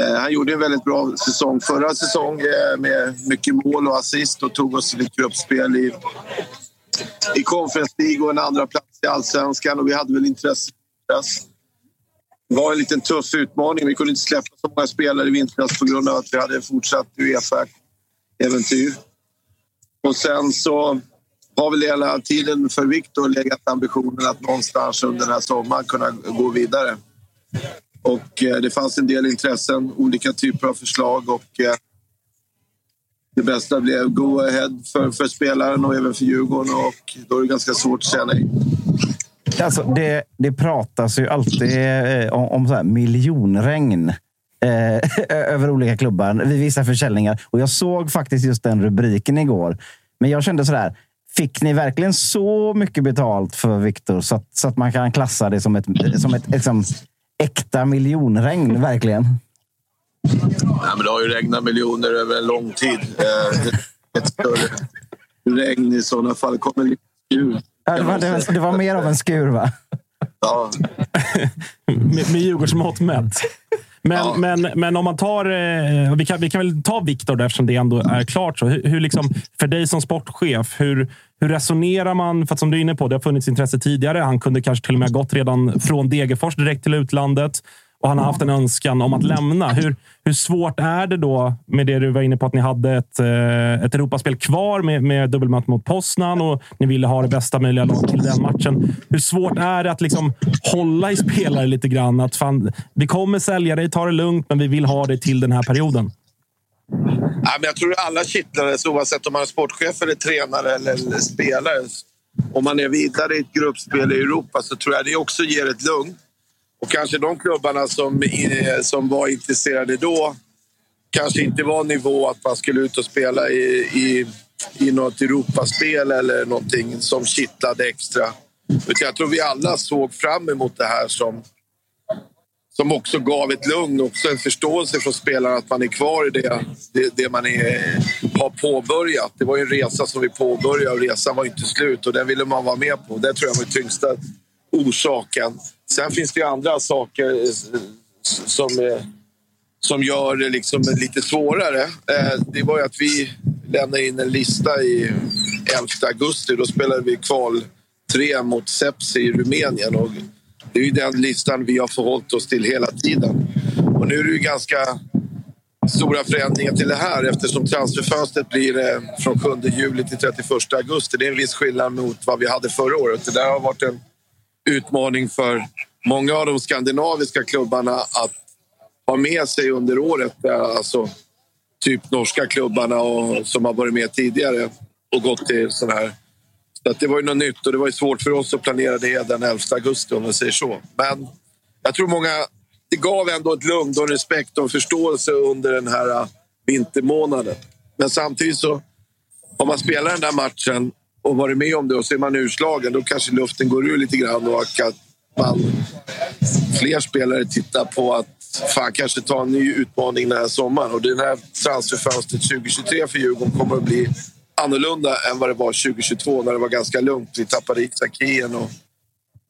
Eh, han gjorde en väldigt bra säsong förra säsongen eh, med mycket mål och assist och tog oss till ett gruppspel i, i Conference League och en andra plats i allsvenskan. Och vi hade väl intresse. Det var en liten tuff utmaning. Vi kunde inte släppa så många spelare i vintras på grund av att vi hade fortsatt Uefa-äventyr. Och sen så har väl hela tiden för Viktor legat ambitionen att någonstans under den här sommaren kunna gå vidare. Och eh, det fanns en del intressen, olika typer av förslag och eh, det bästa blev go ahead för, för spelaren och även för Djurgården och då är det ganska svårt att säga nej. Alltså, det, det pratas ju alltid eh, om, om så här miljonregn eh, <laughs> över olika klubbar vid vissa försäljningar. Och jag såg faktiskt just den rubriken igår. Men jag kände sådär, fick ni verkligen så mycket betalt för Viktor så att, så att man kan klassa det som ett, som ett liksom, äkta miljonregn? Verkligen. Ja, men det har ju regnat miljoner över en lång tid. Eh, ett större regn i sådana fall kommer lite skur. Ja, det, var, det, var, det var mer av en skur, va? Ja. med, med Djurgårdsmått mätt. Men, ja. men, men om man tar... Eh, vi, kan, vi kan väl ta Viktor eftersom det ändå är klart. så. Hur, hur liksom, för dig som sportchef, hur, hur resonerar man? För att som du är inne på, det har funnits intresse tidigare. Han kunde kanske till och med ha gått redan från Degerfors direkt till utlandet och han har haft en önskan om att lämna. Hur, hur svårt är det då med det du var inne på att ni hade ett, eh, ett Europaspel kvar med, med dubbelmöte mot Poznan och ni ville ha det bästa möjliga lag till den matchen. Hur svårt är det att liksom hålla i spelare lite grann? Att fan, vi kommer sälja dig, ta det lugnt, men vi vill ha dig till den här perioden. Ja, men jag tror att alla kittlades alltså, oavsett om man är sportchef, eller tränare eller spelare. Om man är vidare i ett gruppspel i Europa så tror jag det också ger ett lugn. Och kanske de klubbarna som, som var intresserade då kanske inte var nivå att man skulle ut och spela i, i, i något Europaspel eller någonting som kittlade extra. Utan jag tror vi alla såg fram emot det här som, som också gav ett lugn och en förståelse från spelarna att man är kvar i det, det, det man är, har påbörjat. Det var ju en resa som vi påbörjade och resan var inte slut och den ville man vara med på. Det tror jag var tyngsta orsaken. Sen finns det ju andra saker eh, som, eh, som gör det liksom lite svårare. Eh, det var ju att vi lämnade in en lista i 11 augusti. Då spelade vi kval tre mot Sepsi i Rumänien. Och det är ju den listan vi har förhållit oss till hela tiden. Och nu är det ju ganska stora förändringar till det här eftersom transferfönstret blir från 7 juli till 31 augusti. Det är en viss skillnad mot vad vi hade förra året. Det där har varit en utmaning för många av de skandinaviska klubbarna att ha med sig under året. Eh, alltså, typ norska klubbarna och, som har varit med tidigare och gått till sån här. Så att det var ju något nytt och det var ju svårt för oss att planera det den 11 augusti om man säger så. Men jag tror många... Det gav ändå ett lugn och respekt och förståelse under den här eh, vintermånaden. Men samtidigt så, om man spelar den där matchen och varit med om det och så är man urslagen, då kanske luften går ur lite grann och att man, fler spelare tittar på att fan, kanske ta en ny utmaning den här sommaren. Och det här transferfönstret 2023 för Djurgården kommer att bli annorlunda än vad det var 2022 när det var ganska lugnt. Vi tappade Isak och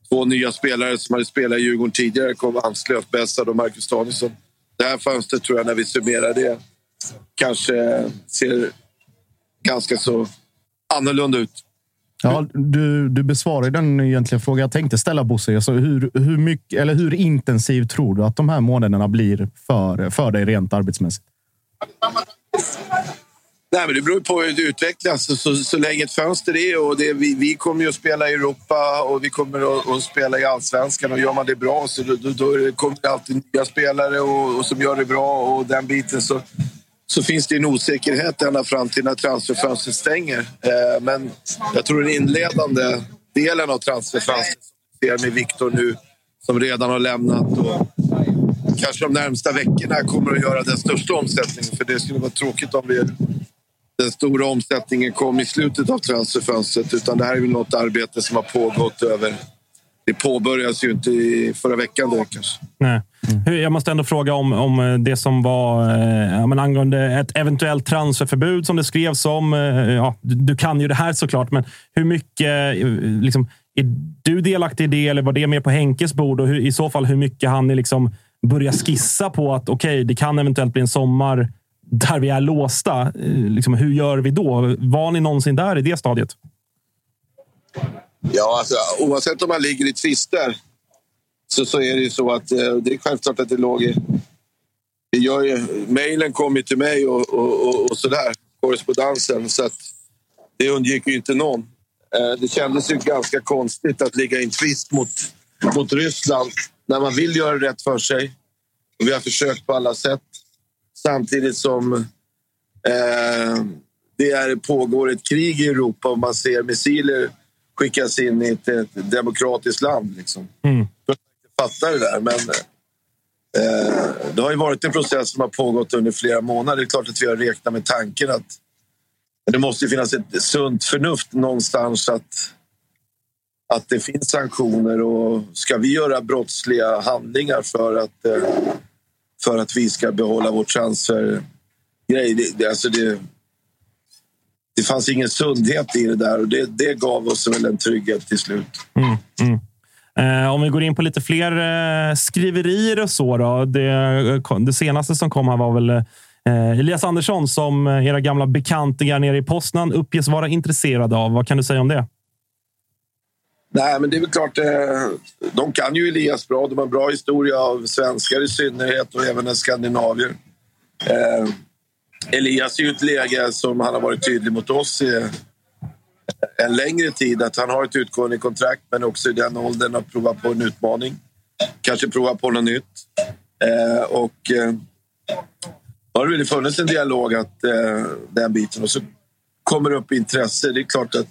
två nya spelare som hade spelat i Djurgården tidigare kom anslöt Bessad och Marcus Danielsson. Det här fönstret tror jag, när vi summerar det, kanske ser ganska så annorlunda ut. Ja, du, du besvarar den egentligen fråga jag tänkte ställa, Bosse. Alltså hur, hur, mycket, eller hur intensiv tror du att de här månaderna blir för, för dig rent arbetsmässigt? Nej, men det beror på hur det utvecklas. Så, så, så länge ett fönster är och det, vi, vi kommer ju att spela i Europa och vi kommer att, att spela i allsvenskan. Och gör man det bra så då, då, då kommer det alltid nya spelare och, och som gör det bra och den biten. Så, så finns det en osäkerhet ända fram till när transferfönstret stänger. Eh, men jag tror den inledande delen av transferfönstret ser med Viktor nu som redan har lämnat och kanske de närmsta veckorna kommer att göra den största omsättningen. För det skulle vara tråkigt om vi, den stora omsättningen kom i slutet av transferfönstret. Utan det här är väl något arbete som har pågått över det påbörjades ju inte i förra veckan Då, kanske. Nej. Mm. Jag måste ändå fråga om, om eh, det som var eh, men angående ett eventuellt transferförbud som det skrevs om. Eh, ja, du, du, kan ju det här såklart, men hur mycket eh, liksom, är du delaktig i det eller var det mer på Henkes bord? Och hur, i så fall hur mycket han liksom börja skissa på att okej, okay, det kan eventuellt bli en sommar där vi är låsta. Eh, liksom, hur gör vi då? Var ni någonsin där i det stadiet? Ja, alltså, oavsett om man ligger i tvister så, så är det ju så att eh, det är självklart att det låg i... Det gör ju, mailen kom ju till mig och, och, och, och sådär, korrespondensen. Så att det undgick ju inte någon. Eh, det kändes ju ganska konstigt att ligga i en tvist mot, mot Ryssland när man vill göra rätt för sig. Och vi har försökt på alla sätt. Samtidigt som Eh, det är, pågår ett krig i Europa och man ser missiler skickas in i ett, ett demokratiskt land. Liksom. Mm. Jag fattar det där, men eh, det har ju varit en process som har pågått under flera månader. Det är klart att vi har räknat med tanken att det måste finnas ett sunt förnuft någonstans att, att det finns sanktioner och ska vi göra brottsliga handlingar för att, eh, för att vi ska behålla vår transfergrej. Det, det, alltså det, det fanns ingen sundhet i det där och det, det gav oss väl en trygghet till slut. Mm, mm. Eh, om vi går in på lite fler eh, skriverier och så. Då. Det, det senaste som kom här var väl eh, Elias Andersson som eh, era gamla bekantingar nere i Poznan uppges vara intresserade av. Vad kan du säga om det? Nej, men det är väl klart. Eh, de kan ju Elias bra. De har bra historia av svenskar i synnerhet och även en skandinavier. Elias är ju ett läge som han har varit tydlig mot oss i en längre tid. Att han har ett utgående kontrakt men också i den åldern att prova på en utmaning. Kanske prova på något nytt. Eh, och eh, då har det funnits en dialog att eh, den biten. Och så kommer det upp intresse. Det är klart att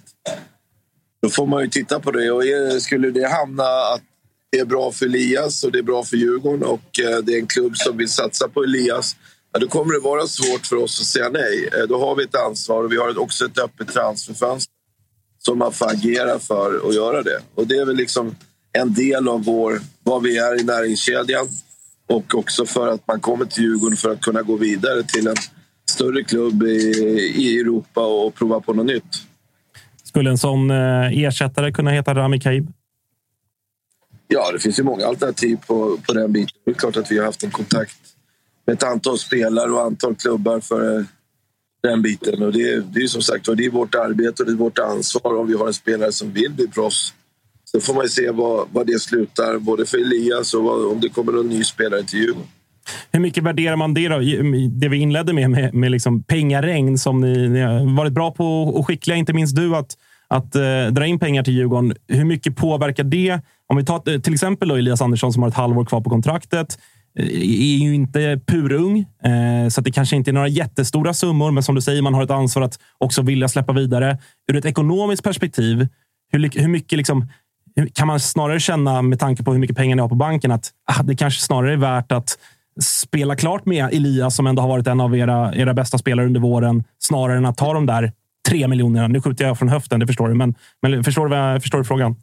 då får man ju titta på det. Och är, skulle det hamna att det är bra för Elias och det är bra för Djurgården och eh, det är en klubb som vill satsa på Elias ja, då kommer det vara svårt för oss att säga nej. Eh, Då har vi ett ansvar och vi har också ett öppet transferfönster som man får agera för att göra det. Och det är väl liksom en del av vår, vad vi är i näringskedjan och också för att man kommer till Djurgården för att kunna gå vidare till en större klubb i, i Europa och prova på något nytt. Skulle en sån eh, ersättare kunna heta Rami Kaib? Ja, det finns ju många alternativ på, på den biten. Det är klart att vi har haft en kontakt ett antal spelare och antal klubbar för eh, den biten. Och det, är- det är ju som sagt det är vårt arbete och det är vårt ansvar om vi har en spelare som vill bli proffs. Så får man se vad, vad det slutar, både för Elias och vad, om det kommer någon ny spelare till Djurgården. Hur mycket värderar man det då? Det vi inledde med, med, med liksom pengaregn som ni, ni har varit bra på och skickliga, inte minst du, att, att eh, dra in pengar till Djurgården. Hur mycket påverkar det? Om vi tar eh, till exempel då Elias Andersson som har ett halvår kvar på kontraktet. Eh, är ju inte purung, eh, så att det kanske inte är några jättestora summor. Men som du säger, man har ett ansvar att också vilja släppa vidare. Ur ett ekonomiskt perspektiv, hur, hur mycket liksom, kan man snarare känna, med tanke på hur mycket pengar ni har på banken, att ah, det kanske snarare är värt att spela klart med Elias, som ändå har varit en av era, era bästa spelare under våren, snarare än att ta de där tre miljonerna. Nu skjuter jag från höften, det förstår du. Men, men förstår, du, förstår du frågan?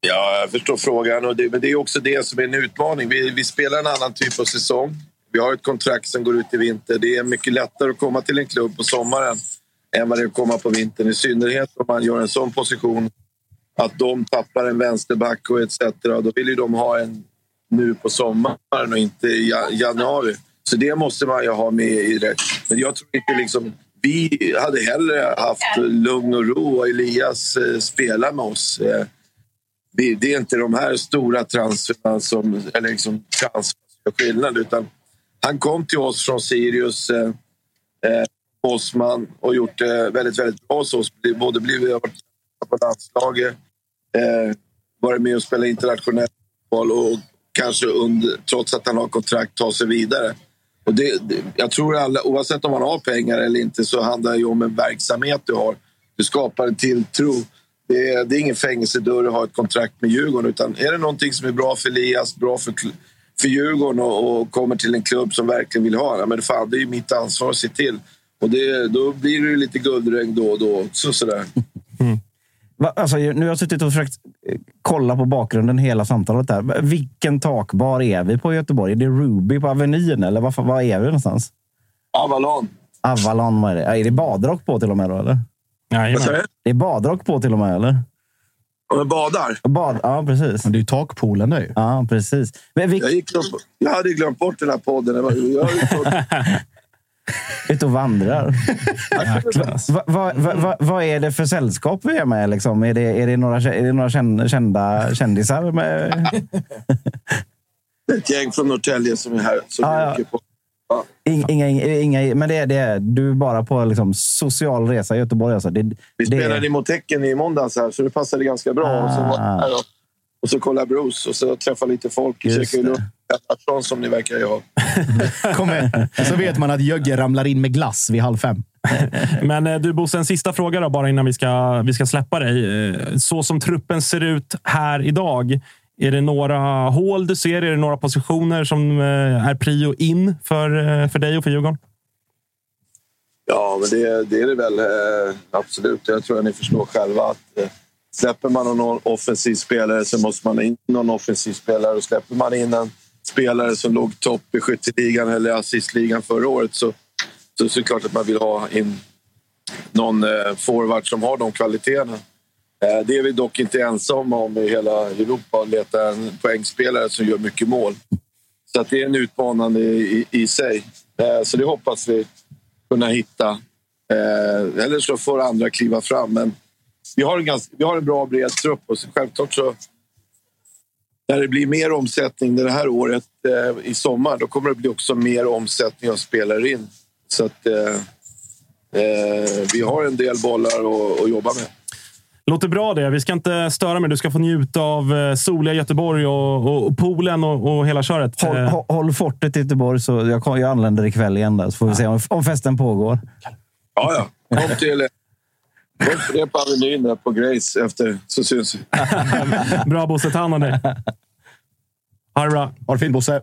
Ja, jag förstår frågan. Och det, men det är också det som är en utmaning. Vi, vi spelar en annan typ av säsong. Vi har ett kontrakt som går ut i vinter. Det är mycket lättare att komma till en klubb på sommaren än vad det är att komma på vintern. I synnerhet om man gör en sån position att de tappar en vänsterback och etc. Då vill ju de ha en nu på sommaren och inte i januari. Så det måste man ju ha med i det. Men jag tror inte liksom... Vi hade hellre haft lugn och ro och Elias eh, spela med oss. Eh, det är inte de här stora transferna som eller liksom transfer som gör skillnad. Utan han kom till oss från Sirius, eh, eh Bosman och gjort det väldigt, väldigt bra hos oss. Både blivit på landslaget, eh, varit med och spelat internationell fotboll och kanske under, trots att han har kontrakt ta sig vidare. Och det, det, jag tror alla, oavsett om man har pengar eller inte så handlar det ju om en verksamhet du har. Du skapar en tilltro. Det är, det är ingen fängelsedörr att ha ett kontrakt med Djurgården. Utan är det någonting som är bra för Elias, bra för, för Djurgården och, och kommer till en klubb som verkligen vill ha ja, men fan, det är ju mitt ansvar att se till. Och det, då blir det lite guldregn då och då också. Sådär. Va, alltså, nu har jag suttit och försökt eh, kolla på bakgrunden hela samtalet. där. Vilken takbar är vi på i Göteborg? Är det Ruby på Avenyn eller var, var är vi någonstans? Avalon. Avalon, vad är det? Är det badrock på till och med då? Eller? Vad du? Det är badrock på till och med, eller? Om man badar? Bad, ja, precis. Det är ju takpoolen där ju. Ja, precis. Men vilk, Jag, gick upp, jag hade glömt bort den här podden. Jag, var- jag, <laughs> ute och vandrar. Va, va, va, va, vad är det för sällskap vi är med? Liksom? Är, det, är, det några, är det några kän- kända kändisar? Med? ett gäng från Norrtälje som är här. Som Ja, vi ja. Inga, inga, inga, men det är, det är, du är bara på liksom, social resa i Göteborg. Alltså. Det, Vi det, spelade i Motecken i måndags här, så det passade ganska bra. Och så, var, Ah. och, så kollade Bruce och så träffade lite folk. Just det. Lennartsson som ni verkar ha. <laughs> Kom igen. <laughs> Så vet man att Jögge ramlar in med glass vid halv fem. <laughs> Men eh, du Bosse, en sista fråga då, bara innan vi ska, vi ska släppa dig. Eh, Så som truppen ser ut här idag, är det några hål du ser? Är det några positioner som eh, är prio in för, eh, för dig och för Djurgården? Ja, men det, det är det väl. Eh, absolut. Jag tror att ni förstår själva att släpper man någon offensiv spelare så måste man in någon offensiv spelare. Och släpper man in en spelare som låg topp i skytteligan eller assistligan förra året så, så, så är det klart att man vill ha in någon eh, forward som har de kvaliteterna. Eh, det är vi dock inte ensamma om i hela Europa att leta en poängspelare som gör mycket mål. Så att det är en utmanande i, i, i sig. Eh, så det hoppas vi kunna hitta. Eh, eller så får andra kliva fram. Men vi har en, ganska, vi har en bra bred trupp och så självklart så när det blir mer omsättning det här året i sommar då kommer det bli också mer omsättning av spelare in. Så att eh, vi har en del bollar att, att jobba med. Låter bra det. Vi ska inte störa mig. Du ska få njuta av eh, soliga Göteborg och, och, och poolen och, och hela köret. Håll, Eh, håll, håll fortet i Göteborg, så jag, jag anländer ikväll igen. Där, så får vi se om, om festen pågår. Ja, ja. Kom till kom till det på Avenyn där på Grace efter så syns vi. <laughs> bra Bosse, ta hand om dig. <laughs> Ha det bra. Ha det fint Bosse.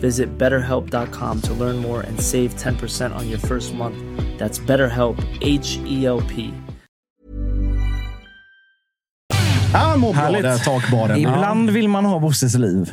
Visit betterhelp.com to learn more and save 10% on your first month. That's BetterHelp, H E L P. Han mår bra där, takbaren. Ibland vill man ha Bosses liv.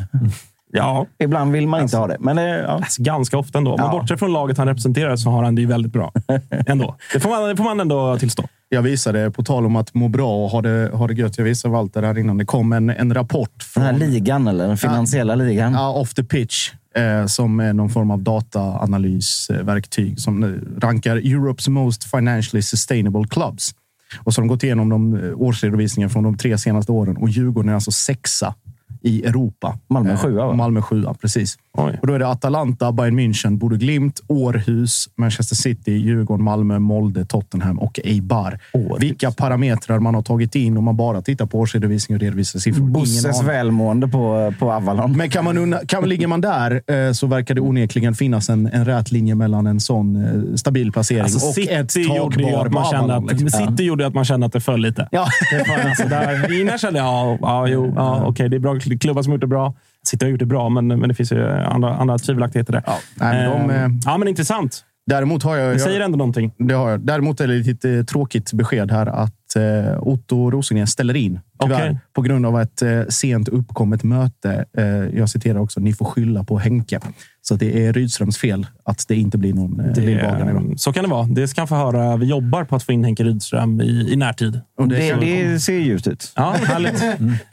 Ja. Ibland vill man inte ha det. Men det, ja. Alltså, ganska ofta ändå. Men Ja. bortsett från laget han representerar så har han det ju väldigt bra. <laughs> Ändå. Det får man, det får man ändå tillstå. Jag visade, på tal om att må bra och ha det, ha det gött. Jag visade Walter här innan. Det kom en, en rapport från... Den här ligan, eller den finansiella ligan. Ja, off the pitch. Eh, som är någon form av dataanalysverktyg som eh, rankar Europes most financially sustainable clubs. Och så har de gått igenom de eh, årsredovisningen från de tre senaste åren och Djurgården är alltså sexa i Europa. Malmö Eh, sjua, va? Malmö sjua, precis. Oj. Och då är det Atalanta, Bayern München, Bodo Glimt, Århus, Manchester City, Djurgården, Malmö, Molde, Tottenham och Eibar. Vilka parametrar man har tagit in om man bara tittar på årsredovisning och redovisningssiffror. Ingen Bosses välmående på, på Avalon. Men kan man unna, kan, ligger man där eh, så verkar det onekligen finnas en, en rät linje mellan en sån eh, stabil placering Alltså, och ett City, ju takbar att man kände att, liksom. City gjorde att man kände att det föll lite. Ja. Det var alltså där, innan kände jag ja, ja, jo, ja, okej, det är bra klubbar som gjort det bra. City har gjort det bra, men, men det finns ju andra, andra tvivelaktigheter där. Ja, nej, men de, Eh, eh, ja, men intressant. Däremot har jag... Det jag säger ändå någonting. det har jag. Däremot är det ett lite tråkigt besked här att eh, Otto Rosengren ställer in. Tyvärr. Okej. På grund av ett eh, sent uppkommet möte. Eh, jag citerar också, ni får skylla på Henke. Så det är Rydströms fel att det inte blir någon eh. Det, så kan det vara. Det ska han få höra. Vi jobbar på att få in Henke Rydström i, i närtid. Och Det, det, det ser ljust ut. Ja, härligt.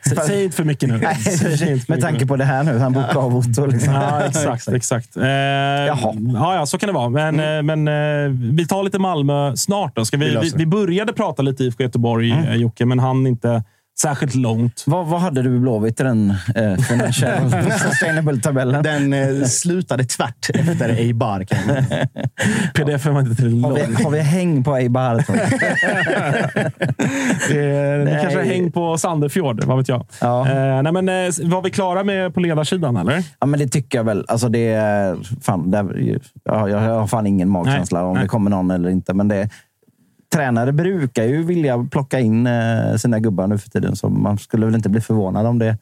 Sä, säg inte för mycket nu. Nej, för med mycket tanke nu. på det här nu. Han bokade av Otto. Liksom. Ja, exakt. exakt. Eh, ja, ja, så kan det vara. Men, Mm. eh, men eh, vi tar lite Malmö snart. Då. Ska Vi vi, vi, vi började prata lite IFK Göteborg, mm. Jocke, men han inte särskilt långt. Vad, vad hade du i Blåvitt i den eh, Financial <laughs> Sustainable-tabellen? Den eh, slutade tvärt efter Eibar. jag. <laughs> Pdf var inte till Har vi, har vi häng på Eibar? jag? <laughs> Det, det Nej. kanske är häng på Sandefjord, vad vet jag. Ja. Eh, nej, men, eh, var vi klara med på ledarsidan, eller? Ja, men det tycker jag väl. Alltså det är, fan, det är, ja, jag har fan ingen magkänsla Nej, om nej. det kommer någon eller inte. Men det, tränare brukar ju vilja plocka in eh, sina gubbar nu för tiden, så man skulle väl inte bli förvånad om det,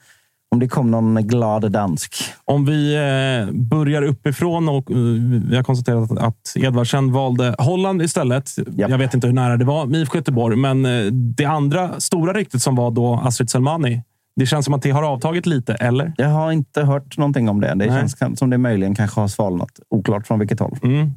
om det kom någon glad dansk. Om vi eh, börjar uppifrån och eh, vi har konstaterat att, att Edvardsen valde Holland istället. Jag vet inte hur nära det var med IFK Göteborg, men eh, det andra stora ryktet som var då Astrid Selmani. Det känns som att det har avtagit lite, eller? Jag har inte hört någonting om det. Det Nej. känns som det möjligen kanske har svalnat. Oklart från vilket håll. Mm.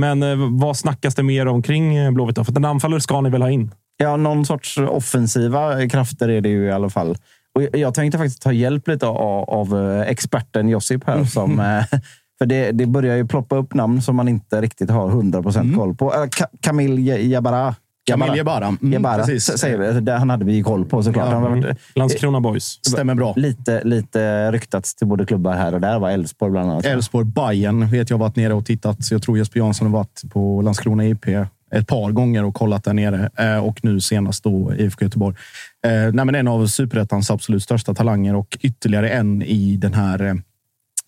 Men eh, vad snackas det mer omkring eh, Blåvitt? För en anfallare ska ni väl ha in? Ja, någon sorts offensiva krafter är det ju i alla fall. Och jag- tänkte faktiskt ta hjälp lite av, av eh, experten Josip här. Som, eh, <laughs> för det, det börjar ju ploppa upp namn som man inte riktigt har 100% koll på. Äh, Kamil Jabara. Kamil Jabara. Mm, Jabara, precis. s- säger vi. Det, han hade vi koll på såklart. Ja, Han varit, Mm. Landskrona Boys. Stämmer bra. Lite, lite ryktats till både klubbar här och där. var Elfsborg bland annat. Elfsborg, Bayern vet jag varit nere och tittat. Så jag tror Jesper Jansson har varit på Landskrona IP ett par gånger och kollat där nere. Eh, och nu senast då IFK Göteborg. Eh, nej, men en av superettans absolut största talanger och ytterligare en i den här eh,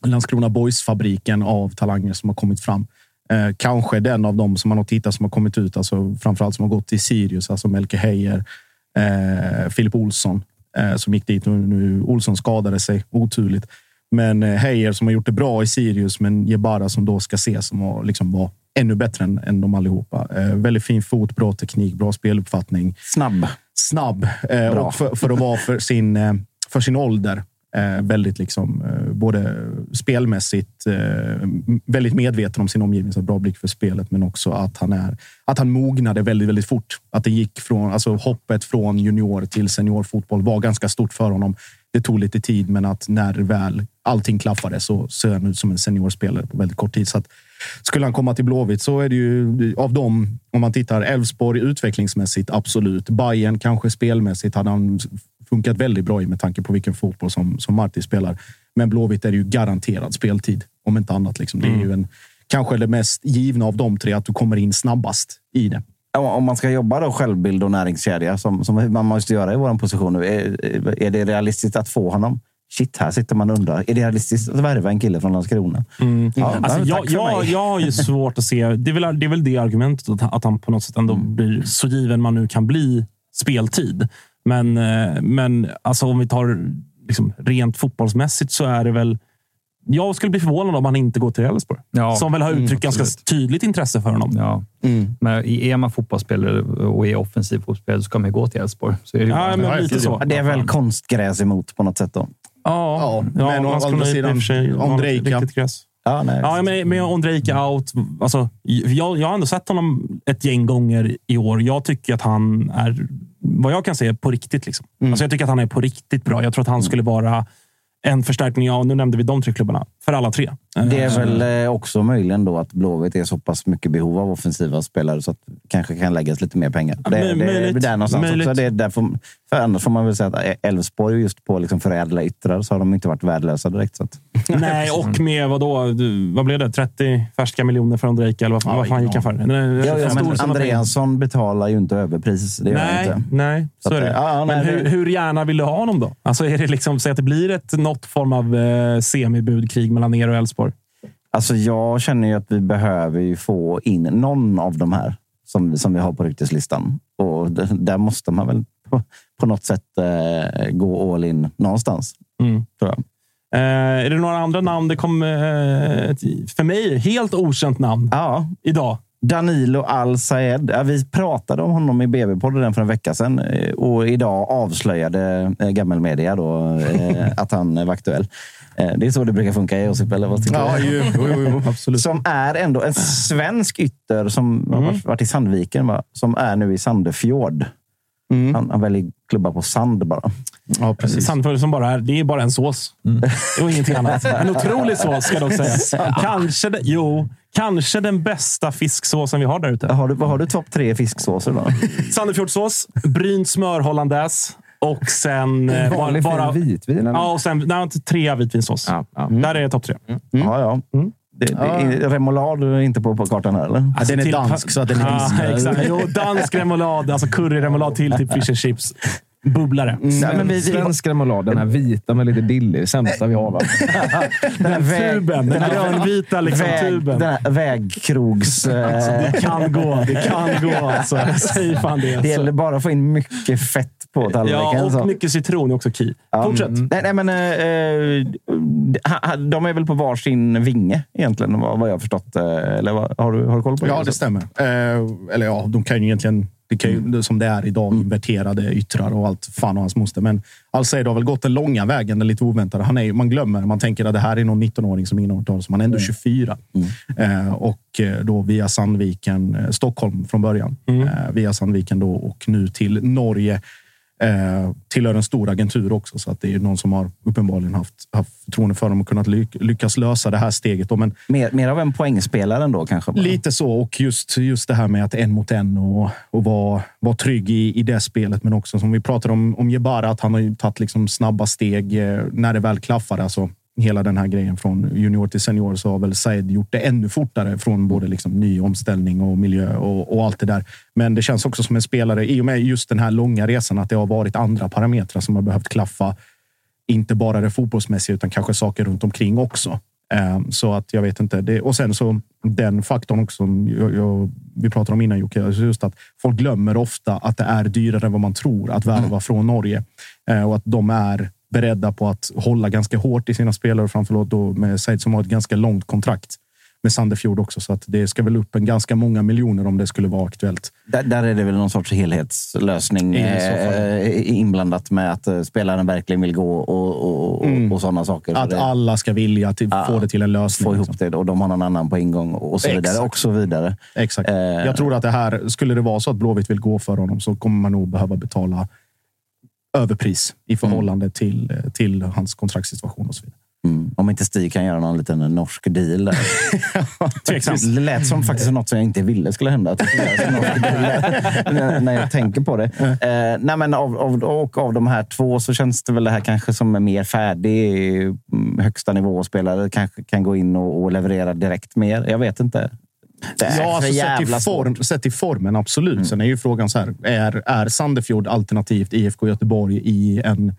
Landskrona Boys-fabriken av talanger som har kommit fram. Eh, kanske den av dem som man har tittat som har kommit ut, alltså framförallt som har gått till Sirius, alltså Melke Heier, eh, Filip Olsson eh, som gick dit. Nu, nu Olsson skadade sig oturligt. Men eh, Heier som har gjort det bra i Sirius, men Jebara som då ska ses som var, liksom var ännu bättre än, än de allihopa. Eh, väldigt fin fot, bra teknik, bra speluppfattning. Snabb. Snabb. Eh, och för, för att vara för sin, eh, för sin ålder. Eh, väldigt liksom, eh, både spelmässigt eh, väldigt medveten om sin omgivning, så bra blick för spelet, men också att han, är, att han mognade väldigt, väldigt fort. Att det gick från, alltså hoppet från junior till seniorfotboll var ganska stort för honom. Det tog lite tid, men att när väl allting klaffade så ser han ut som en seniorspelare på väldigt kort tid. Så att, skulle han komma till Blåvitt så är det ju av dem, om man tittar Elfsborg utvecklingsmässigt, absolut. Bayern kanske spelmässigt hade han funkat väldigt bra i med tanke på vilken fotboll som, som Marti spelar. Men Blåvitt är ju garanterad speltid, om inte annat. Liksom. Det är ju en, kanske det mest givna av de tre, att du kommer in snabbast i det. Om- man ska jobba då självbild och näringskedja, som, som man måste göra i vår position nu, är, är det realistiskt att få honom? Shit, här sitter man och undrar. Är det realistiskt att värva en kille från Landskrona? Mm. Ja, alltså, jag, jag, jag har ju <laughs> svårt att se... Det är väl det, är väl det argumentet, att, han- att han på något sätt ändå Mm. blir så given man nu kan bli speltid. Men, eh, men alltså, om vi tar liksom, rent fotbollsmässigt så är det väl... Jag skulle bli förvånad om han inte går till Elfsborg. Ja. Som väl har Mm, uttryckt ganska absolut. tydligt intresse för honom. Ja. Men är man fotbollsspelare och är offensiv fotbollsspelare så ska man ju gå till Elfsborg. Så är det ju Ja, bara- men lite så. Det är väl konstgräs emot på något sätt då? Ja, ja, men å andra sidan, Ondrejka. Ja, nej. Ja, men, men Ondrejka out. Alltså, jag, jag har ändå sett honom ett gäng gånger i år. Jag tycker att han är, vad jag kan se, på riktigt. Liksom. Alltså, jag tycker att han är på riktigt bra. Jag tror att han skulle vara en förstärkning. Ja, nu nämnde vi de tre klubbarna. För alla tre. Det är Eh, väl eh, också möjligen då att Blåvitt är så pass mycket behov av offensiva spelare så att det kanske kan läggas lite mer pengar. Det, Möj- det, det är där någonstans Möjligt. också. Det är därför, för annars får man väl säga att Elfsborg just på liksom förädla yttrar så har de inte varit värdelösa direkt. Så att. <laughs> Nej, och med vad då? Vad blev det? 30 färska miljoner för Ondrejka? Eller vad, Ja, vad fan gick han för? Ja, ja, men. Andreasson betalar ju inte överpris. Det Nej, inte. nej, så, Så är att, det. ja, ja, Men nej, hur, det- hur gärna vill du ha honom då? Alltså är det liksom, säg att det blir ett, något form av eh, semibudkrig mellan er och Elfsborg. Alltså jag känner ju att vi behöver ju få in någon av de här som, som vi har på rykteslistan. Och där måste man väl på, på något sätt eh, gå all in någonstans. Mm. Tror jag. Eh, är det några andra namn? Det kom eh, för mig helt okänt namn ja. idag. Danilo Al-Sayed. Ja, vi pratade om honom i BB-podden för en vecka sedan eh, och idag avslöjade eh, gammelmedia då, eh, att han var aktuell. Det är så det brukar funka i Josip, eller vad tycker Ja, du? jo, jo. Som är ändå en svensk ytter som har varit- varit i Sandviken, va? som är nu i Sandefjord. Han, han väljer klubba på sand bara. Ja, precis. Sandfjord som bara är, det är bara en sås. Och ingenting annat. En otrolig sås ska jag dock säga. <laughs> Kanske, det, jo, kanske den bästa fisksåsen vi har där ute. Har du, vad har du topp tre fisksåser då? Sandefjordsås, brynt smör hollandaise Och sen... eh, vanlig bara, fin vitvin, eller? Ja, och sen nej, tre vitvinsås. Där är det topp tre. Ja, ja. Det, det, är remoulad är inte på, på kartan här, eller? Ja, den är dansk, så att den är ja, exakt. Jo, dansk remoulad. Alltså curryremoulad till typ <laughs> fish and chips. Bubblare. Nej, men vi, svensk remoulad, den här vita med lite dill sämsta vi har. Va? <laughs> Den här väg- Tuben. Den grönvita liksom, väg, tuben. Den här vägkrogs... eh, <laughs> Alltså, det kan gå. Det kan gå. Alltså. <laughs> Säger fan det. Det Alltså. gäller bara att få in mycket fett på tallriken. Ja, så. och mycket citron är också key. Fortsätt. Mm. Nej, nej, men, eh, eh, ha- de är väl på varsin vinge egentligen, vad, vad jag har förstått. eh, Eller vad, har, du, har du koll på det? Ja, det stämmer. Eh, eller ja, de kan ju egentligen, det kan ju, Mm. som det är idag, inverterade yttrar och allt fan och hans moster. Men Al-Said har väl gått den långa vägen, den lite oväntade. Han är, man glömmer, man tänker att det här är någon 19-åring som ingen har hört talas om. Han är ändå 24. Eh, och eh, då via Sandviken, eh, Stockholm från början. Eh, via Sandviken då och nu till Norge. Eh, tillhör en stor agentur också, så att det är någon som har uppenbarligen haft, haft förtroende för dem och kunnat ly lyckas lösa det här steget. Då. Men Mer, mer av en poängspelare ändå kanske? Bara. Lite så. Och just, just det här med att en mot en och, och vara, vara trygg i, i det spelet. Men också som vi pratade om, om Jebara, att han har ju tagit liksom snabba steg eh, när det väl klaffar. Alltså, hela den här grejen från junior till senior så har väl Said gjort det ännu fortare från både liksom ny omställning och miljö och, och allt det där. Men det känns också som en spelare, i och med just den här långa resan, att det har varit andra parametrar som har behövt klaffa. Inte bara det fotbollsmässiga, utan kanske saker runt omkring också. Eh, Så att jag vet inte. Det, och sen så den faktorn också som jag, jag, vi pratade om innan Jocke, just att folk glömmer ofta att det är dyrare än vad man tror att värva från Norge Eh, och att de är beredda på att hålla ganska hårt i sina spelare, framförallt då med Said som har ett ganska långt kontrakt med Sandefjord också. Så att det ska väl upp en ganska många miljoner om det skulle vara aktuellt. Där, där är det väl någon sorts helhetslösning eh, inblandat med att eh, spelaren verkligen vill gå och, och, Mm. och sådana saker. Att det- alla ska vilja till, Ja, få det till en lösning. få ihop liksom. det och de har någon annan på ingång och så vidare. Exakt. Och så vidare. Exakt. Eh, Jag tror att det här, skulle det vara så att Blåvitt vill gå för honom så kommer man nog behöva betala överpris i förhållande till, eh, till hans kontraktssituation och så vidare. Mm. Om inte Stig kan göra någon liten norsk deal. Där. <laughs> Tveksamt. Det lät som faktiskt något som jag inte ville skulle hända. Att <laughs> när- jag tänker på det. Eh, nej, men av, av, och av de här två så känns det väl det här kanske som en mer färdig mm, högsta nivåspelare. Kanske kan gå in och, och leverera direkt mer. Jag vet inte. Ja, alltså, sett, svårt. form, sett till formen, absolut. Mm. Sen är ju frågan så här. Är, är Sandefjord alternativt IFK Göteborg i en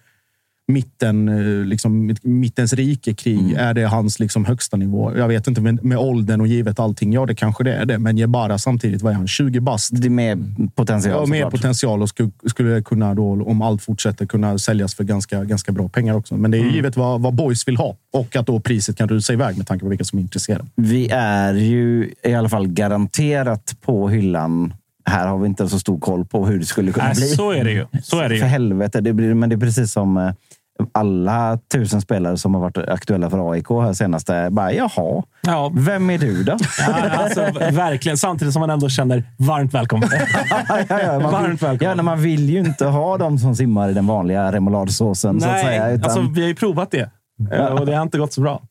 mitten, eh, liksom, mitt- mittens rike-krig? Mm. Är det hans liksom, högsta nivå? Jag vet inte, men med åldern och givet allting. Ja, det kanske det är det. Men Jebara samtidigt, vad är han? 20 bast? Det är mer potential Ja, mer potential och skulle, skulle kunna, då, om allt fortsätter, kunna säljas för ganska, ganska bra pengar också. Men det är Mm. givet vad, vad boys vill ha och att då priset kan rusa iväg med tanke på vilka som är intresserade. Vi är ju i alla fall garanterat på hyllan. Här har vi inte så stor koll på hur det skulle kunna Nej, bli. så är det ju. Så är det ju. För helvete. Det blir, men det är precis som eh, alla tusen spelare som har varit aktuella för AIK här senaste. Bara, Jaha, Ja. vem är du då? Ja, alltså, verkligen. Samtidigt som man ändå känner varmt välkommen. <laughs> ja, Varmt välkommen. ja, nej, man vill ju inte ha de som simmar i den vanliga remouladsåsen. så att Nej, säga, utan, alltså, vi har ju provat det Eh, och det har inte gått så bra.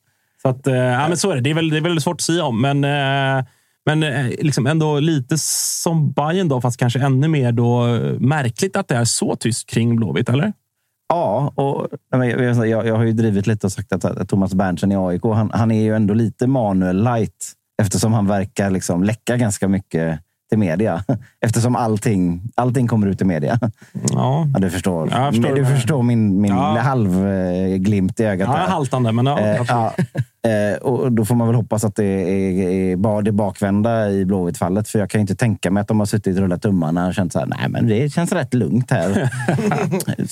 Så, att, eh, ja, men så är det. Det är, väl, det är väl svårt att säga om, men, eh, men liksom ändå lite som Bayern då, fast kanske ännu mer då, märkligt att det är så tyst kring Blåvitt, eller? Ja, och jag, jag, jag har ju drivit lite och sagt att, att Thomas Berntsen i AIK, han, han är ju ändå lite Manuel light eftersom han verkar liksom läcka ganska mycket till media. <laughs> Eftersom allting, allting kommer ut i media. Ja, Ja, du förstår. Ja, jag förstår du förstår min, min Ja. halvglimt i ögat. ja där. haltande, men ja, Eh, ja, eh, och då får man väl hoppas att det är, är det bakvända i Blåvitt-fallet. För jag kan ju inte tänka mig att de har suttit och rullat tummarna och känt så här, nej men det känns rätt lugnt här.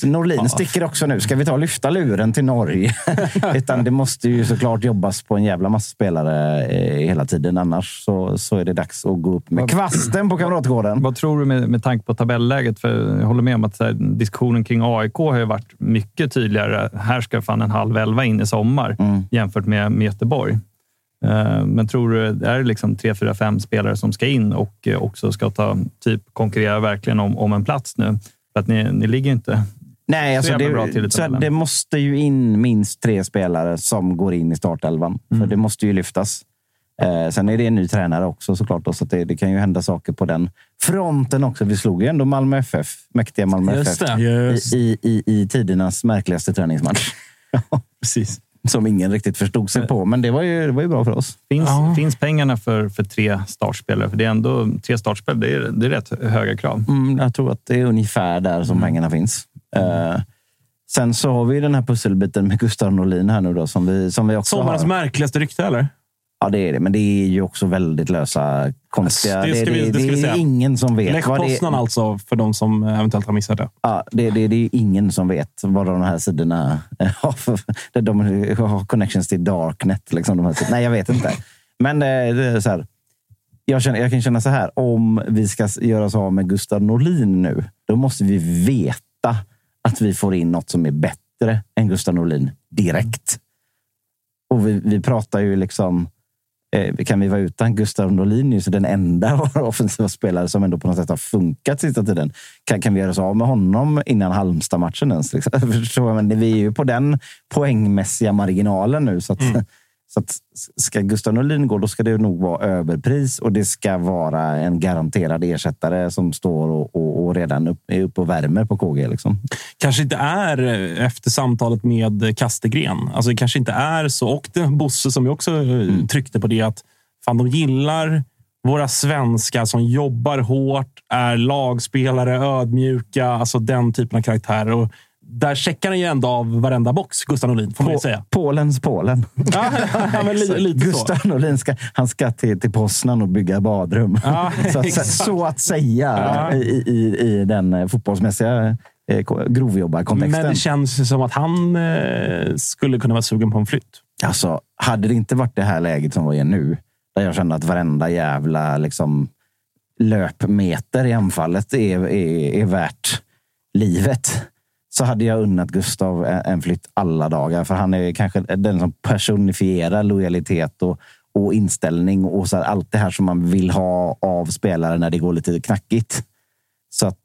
<laughs> Norlin sticker också nu. Ska vi ta och lyfta luren till Norge? <laughs> Utan det måste ju såklart jobbas på en jävla massa spelare eh, hela tiden. Annars så, så är det dags att gå upp med kvasten på Kamratgården. Vad tror du med, med tanke på tabelläget? För jag håller med om att här, diskussionen kring AIK har ju varit mycket tydligare. Här ska fan en halv elva in i sommar Mm. jämfört med, med Göteborg. Eh, Men tror du det är liksom tre, fyra, fem spelare som ska in och eh, också ska ta typ konkurrera verkligen om, om en plats nu? För att ni, ni ligger inte Nej, så alltså det, så det måste ju in minst tre spelare som går in i startelvan. För Mm. det måste ju lyftas. Eh, sen är det en ny tränare också såklart, då, så att det, det kan ju hända saker på den fronten också. Vi slog ju ändå Malmö FF, mäktiga Malmö Just FF. I, i, i, i tidernas märkligaste träningsmatch. <laughs> Precis. Som ingen riktigt förstod sig på, men det var ju, det var ju bra för oss. Finns, finns pengarna för, för tre startspelare? För det är ändå tre startspelare. Det är, det är rätt höga krav. Mm, jag tror att det är ungefär där som pengarna finns. Eh, sen så har vi den här pusselbiten med Gustav Norlin här nu då, som vi, som vi också Sommarens har. märkligaste rykte, eller? Ja, det är det. Men det är ju också väldigt lösa, konstiga... Det ska det, vi- det, det vi det säga. är ingen som vet Lech Poznan alltså, för de som eventuellt har missat det. Ja, det, det, är ingen som vet vad de här sidorna <laughs> har. för- De har connections till Darknet. Liksom, de här sidorna. Nej, jag vet inte. Men eh, det är så här. Jag, känner, jag kan känna så här. Om vi ska göra oss av med Gustav Norlin nu, då måste vi veta att vi får in något som är bättre än Gustav Norlin direkt. Och vi, vi pratar ju liksom... Eh, kan vi vara utan Gustav Norlin, den enda av <laughs> våra offensiva spelare som ändå på något sätt har funkat sista tiden. Kan, kan vi göra oss av med honom innan Halmstad-matchen ens? Liksom? <laughs> Förstår jag? Men vi är ju på den poängmässiga marginalen nu. Så att, mm så att ska Gustav Norlin gå, då ska det nog vara överpris och det ska vara en garanterad ersättare som står och, och, och redan upp, är uppe och värmer på KG. Liksom. kanske inte är eh, efter samtalet med Kastegren. Alltså det kanske inte är så. Och det, Bosse som ju också eh, tryckte på det att fan, de gillar våra svenskar som jobbar hårt, är lagspelare, ödmjuka, alltså den typen av karaktärer. Och där checkar han ju ändå av varenda box, Gustav Norlin, får man säga. Polens Polen. Ja, <laughs> men li, <laughs> lite så. Gustav Norlin ska, han ska till, till Poznan och bygga badrum. Ja, <laughs> så, att, så att säga Ja. i, i, i den eh, fotbollsmässiga eh, ko- grovjobbarkontexten. Men det känns som att han eh, skulle kunna vara sugen på en flytt. Alltså, hade det inte varit det här läget som vi är nu, där jag känner att varenda jävla liksom, löpmeter i anfallet är, är, är värt livet, så hade jag unnat Gustav en flytt alla dagar. För han är kanske den som personifierar lojalitet och, och inställning och så här, allt det här som man vill ha av spelare när det går lite knackigt. Så att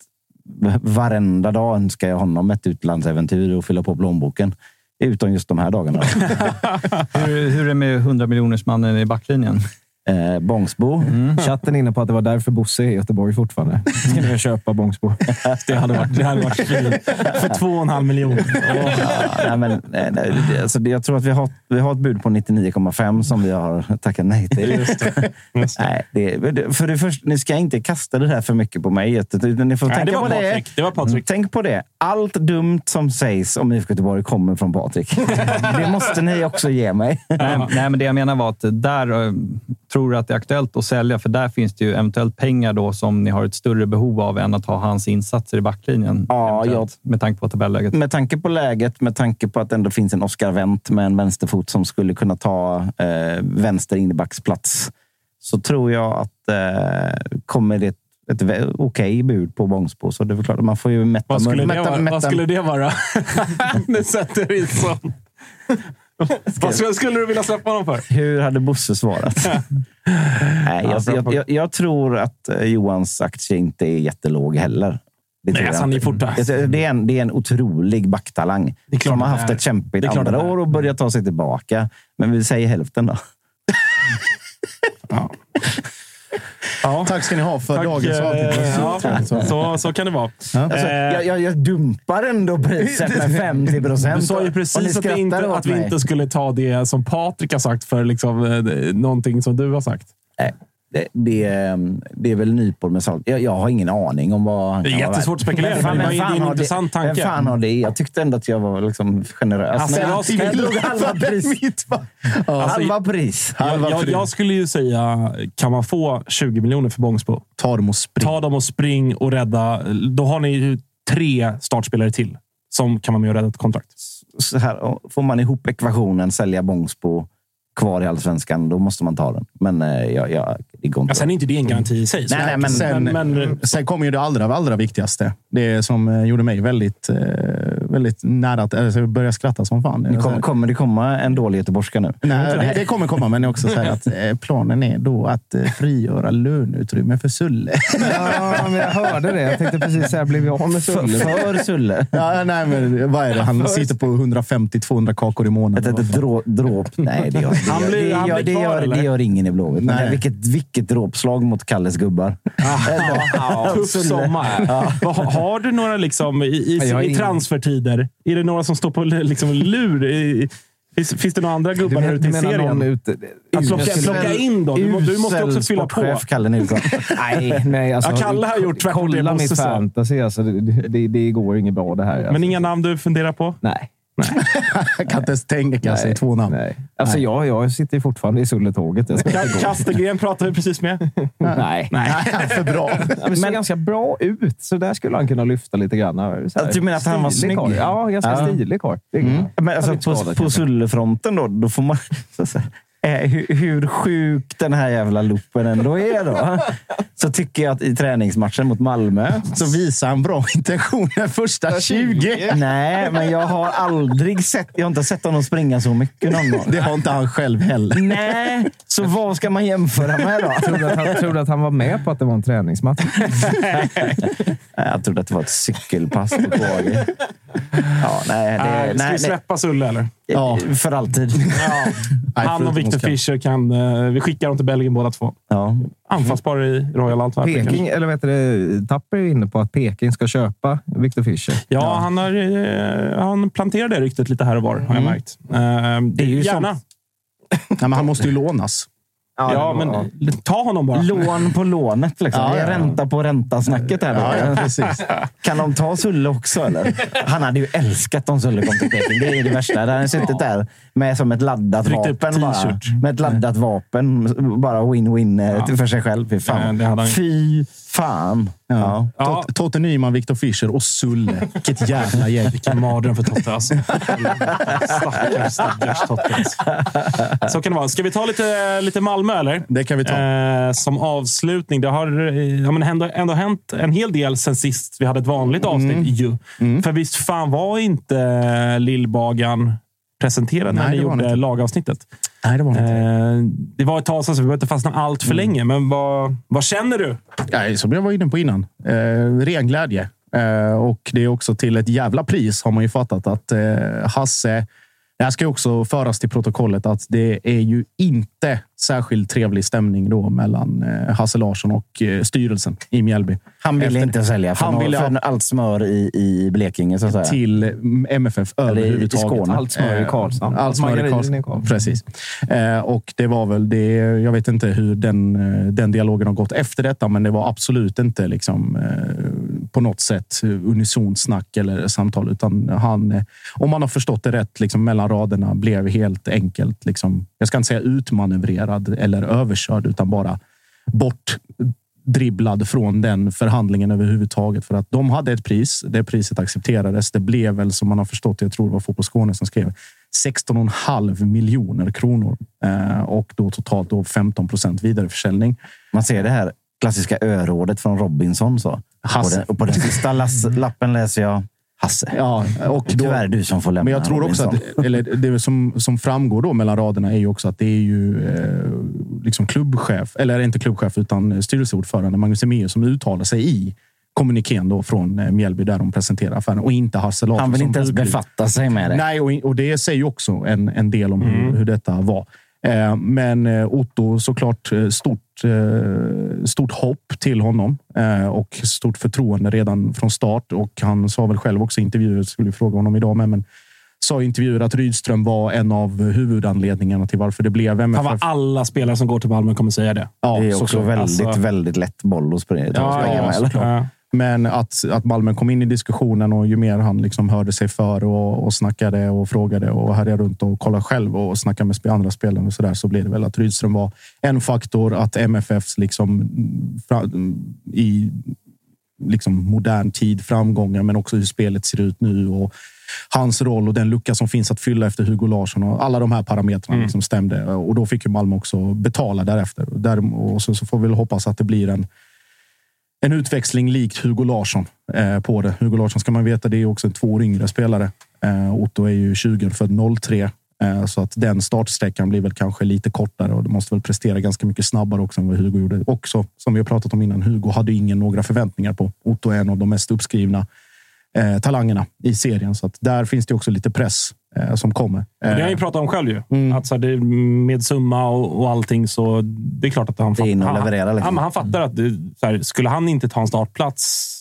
varenda dag önskar jag honom ett utlandsäventyr och fylla på plånboken. Utom just de här dagarna. <laughs> Hur, hur är det med 100 miljoners mannen i backlinjen? Eh, Bångsbo. Chatten är inne på att det var därför Bosse är i Göteborg fortfarande. Ska ni köpa Bångsbo? <laughs> Det hade varit, det hade varit fint. För två och en halv miljon. Ja, nej, men, nej, nej, alltså, jag tror att vi har, vi har ett bud på 99,5 som vi har tackat nej till. Just det. Just det. Nej, det, för det första, ni ska inte kasta det här för mycket på mig. utan Ni får Nej, tänka det var på det. Patrik. Det var Patrik. Tänk på det. Allt dumt som sägs om IFK Göteborg kommer från Patrik. <laughs> Det måste ni också ge mig. nej, nej, men det jag menar var att där eh, tror att det är aktuellt att sälja? För där finns det ju eventuellt pengar då som ni har ett större behov av än att ha hans insatser i backlinjen. Ja, eventuellt, Med tanke på tabelläget. Med tanke på läget, med tanke på att det ändå finns en Oscar Wendt med en vänsterfot som skulle kunna ta eh, vänster innebacksplats, så tror jag att eh, kommer det ett, okej bud på Bångsbo. Så det är väl klart, man får ju mätta Vad skulle, mun- det mätta- vara? mätta- Vad skulle det vara? nu sätter vi så. Vad skulle, skulle du vilja släppa honom för? Hur hade Bosse svarat? <laughs> Nej, Ja, jag, jag, jag, jag tror att eh, Johans aktie inte är jättelåg heller. Det, Nej, alltså, han är det, är en, det är en otrolig backtalang Det är klart som har haft ett kämpigt andra år och börjat ta sig tillbaka. Men vi säger hälften då. Ja. Tack ska ni ha för Tack, dagens eh, avsnitt. ja, Så- så, så kan det vara. Alltså, Eh, jag, jag, jag dumpar ändå priset med 50 procent. Du sa ju precis att, vi inte, att vi inte skulle ta det som Patrik har sagt för liksom, eh, någonting som du har sagt. Nej, det, det, är- det är väl nypor med salt. Jag, jag har ingen aning om vad han Det är jättesvårt att spekulera, Vem fan- det vem är en intressant tanke. Vem fan har det? Jag tyckte ändå att jag var liksom generös. Alltså, jag jag, skulle- jag drog halva pris. Alltså, halva pris. Jag, jag, jag skulle ju säga, kan man få 20 miljoner för Bångsbo? Ta dem och spring. Ta dem och spring och rädda. Då har ni ju tre startspelare till som kan vara med och rädda ett kontrakt. Så här, får man ihop ekvationen, sälja Bångsbo, kvar i allsvenskan, då måste man ta den. Men eh, jag, jag, det går inte. Ja, sen är inte det en garanti i sig. Nej, nej, men- sen, men, men, sen kommer ju det allra, allra viktigaste. Det som eh, gjorde mig väldigt eh, väldigt nära att alltså, jag börjar skratta som fan. Det kommer, kommer det komma en dålig göteborgska nu? Nej, det, det kommer komma, men också säga att <laughs> eh, planen är då att eh, frigöra löneutrymme för Sulle. Ja, men jag hörde det. Jag tänkte precis säga, blev vi av med Sulle? För Sulle? Ja, nej, men vad är det? Han sitter på 150-200 kakor i månaden. Ett, ett drå, dråp. Nej, det gör, det Han gör, blir- det han gör, blir det kvar, gör, eller? det gör ingen i Blåvitt. Nej. vilket, vilket dråpslag mot Kalles gubbar. <laughs> Tuff sommar. Vad- Har, du några liksom, i, i, Jag i ingen- transfertider? Är det några som står på liksom, lur? Finns, finns det några andra gubbar men, ute i serien? Att plocka, plocka in dem? Du, du måste också fylla på. Sportchef Kalle Nilsson. <laughs> Nej, nej. Alltså, Ja, Kalle har gjort tvärtom Kolla mitt fantasy. Alltså, det, det, det går inget bra det här. Alltså. Men inga namn du funderar på? Nej. Jag <laughs> kan inte ens tänka sig två namn. Nej. Alltså, Jag, jag sitter ju fortfarande i Sulletåget. Kastegren <laughs> pratar vi precis med. Nej. Nej. <laughs> För bra. Han ser ganska bra ut, så där skulle han kunna lyfta lite grann. Så här, du menar att han var snygg? karl. Ja, ganska Ja. stilig karl. Mm. Men alltså, på, skadad, på. Sullefronten då, då får man... Så, så, hur, hur sjuk den här jävla loopen ändå är då. Så tycker jag att i träningsmatchen mot Malmö... Så visar han bra intentioner första 20. Nej, men jag har aldrig sett... Jag har inte sett honom springa så mycket någon gång. Det har inte han själv heller. Nej, så vad ska man jämföra med då? Tror du, att han, tror du att han var med på att det var en träningsmatch? Jag trodde att det var ett cykelpass på KG. Ja, nej, det, Nej, ska vi nej, släppa Sulle eller? Ja. För alltid. <laughs> Ja. Han och Victor. Fischer kan... eh, Vi skickar dem till Belgien båda två. Ja. Anfallsbar i Royal Antwerpen. Peking, eller vet du, Tapper är inne på att Peking ska köpa Victor Fischer. Ja, Han, har, eh, han planterar det ryktet lite här och var, har jag märkt. Eh, Det är ju Gärna. Nej, men han måste ju lånas. Ja, men ta honom bara. Lån på lånet. Liksom. Ja, det är ja, ja. ränta på ränta-snacket. Här. Ja, ja. <laughs> Kan de ta Sulle också? Eller? Han hade ju älskat om Sulle kom till Peking. Det är det värsta. Där han suttit där med som ett laddat Tryckt upp vapen. Bara. Med ett laddat vapen. Bara win-win eh, Ja. för sig själv. Fy fan. Ja, Fy fan. Ja. Ja. Tot- Totte Nyman, Viktor Fischer och Sulle. Vilket jävla gäng. Vilken mardröm för Totte alltså. Stackars, stackars Totte. alltså. Så kan det vara. Ska vi ta lite, lite Malmö eller? Det kan vi ta. Eh, som avslutning. Det har eh, ja, men ändå, ändå hänt en hel del sen sist vi hade ett vanligt avsnitt. Mm. Ju. För visst fan var inte Lillbagan presenterad när ni gjorde inte. lagavsnittet? Nej, det var inte. Eh, det var ett tag sedan, så vi behöver inte fastna allt för länge. Men vad, vad känner du? Nej, som jag var inne på innan. Eh, ren glädje. Eh, och det är också till ett jävla pris har man ju fattat att eh, Hasse... Det här ska ju också föras till protokollet att det är ju inte särskilt trevlig stämning då mellan eh, Hasse Larsson och eh, styrelsen i Mjällby. Han ville Efter- inte sälja för, Han ville- för allt smör i, i Blekinge. Så att säga. till MFF Eller i- i överhuvudtaget. Skåne. Allt smör i Karlshamn. Eh, Allt smör i i Karlshamn. Karlshamn. Precis. Och det var väl det. Jag vet inte hur den, den dialogen har gått efter detta, men det var absolut inte liksom, på något sätt eh, unisont snack eller samtal, utan han, eh, om man har förstått det rätt, liksom, mellan raderna blev helt enkelt, liksom, jag ska inte säga utmanövrerad eller överkörd, utan bara bort dribblad från den förhandlingen överhuvudtaget. För att de hade ett pris. Det priset accepterades. Det blev väl som man har förstått, jag tror det var Fotboll Skåne som skrev 16,5 miljoner kronor eh, och då totalt då 15 procent vidareförsäljning. Man ser det här klassiska örådet från Robinson. Så. Hasse. På den, och på den sista lass, lappen läser jag Hasse. Ja, och då, Tyvärr du som får lämna men jag tror också Robinson. att, eller det som, som framgår då mellan raderna är ju också att det är ju eh, liksom klubbchef, eller inte klubbchef utan styrelseordförande Magnus Eméus som uttalar sig i kommunikén då från eh, Mjällby där de presenterar affären och inte Hasse Larsson. Han vill inte ens befatta sig med det. Nej, och, och det säger ju också en, en del om Mm. hur, hur detta var. Eh, men eh, Otto såklart eh, stort, stort hopp till honom och stort förtroende redan från start. Och han sa väl själv också i intervjuer, jag skulle fråga honom idag med, men sa i intervjuer att Rydström var en av huvudanledningarna till varför det blev Fan MFF. vad alla spelare som går till Malmö kommer säga det. Ja, det är också såklart. väldigt, Alltså- väldigt lätt boll att springa, Ja, ja, med. eller? Ja. Men att, att Malmö kom in i diskussionen och ju mer han liksom hörde sig för och, och snackade och frågade och härjade runt och kollade själv och snackade med andra spelare och så där så blev det väl att Rydström var en faktor. Att MFFs liksom i liksom modern tid framgångar, men också hur spelet ser ut nu och hans roll och den lucka som finns att fylla efter Hugo Larsson och alla de här parametrarna liksom stämde. Och då fick ju Malmö också betala därefter. Där, och så, så får vi väl hoppas att det blir en en utväxling likt Hugo Larsson eh, på det. Hugo Larsson ska man veta, det är också en två år yngre spelare. Eh, Otto är ju 20 född 03. Eh, så att den startsträckan blir väl kanske lite kortare och det måste väl prestera ganska mycket snabbare också än vad Hugo gjorde. Också som vi har pratat om innan. Hugo hade ingen några förväntningar på. Otto är en av de mest uppskrivna eh, talangerna i serien, så att där finns det också lite press som kommer. Det har han ju Eh, pratat om själv. Ju. Att så här, det, med summa och, och allting så det är klart att han fattar. leverera, Han, liksom. men han fattar att så här, skulle han inte ta en startplats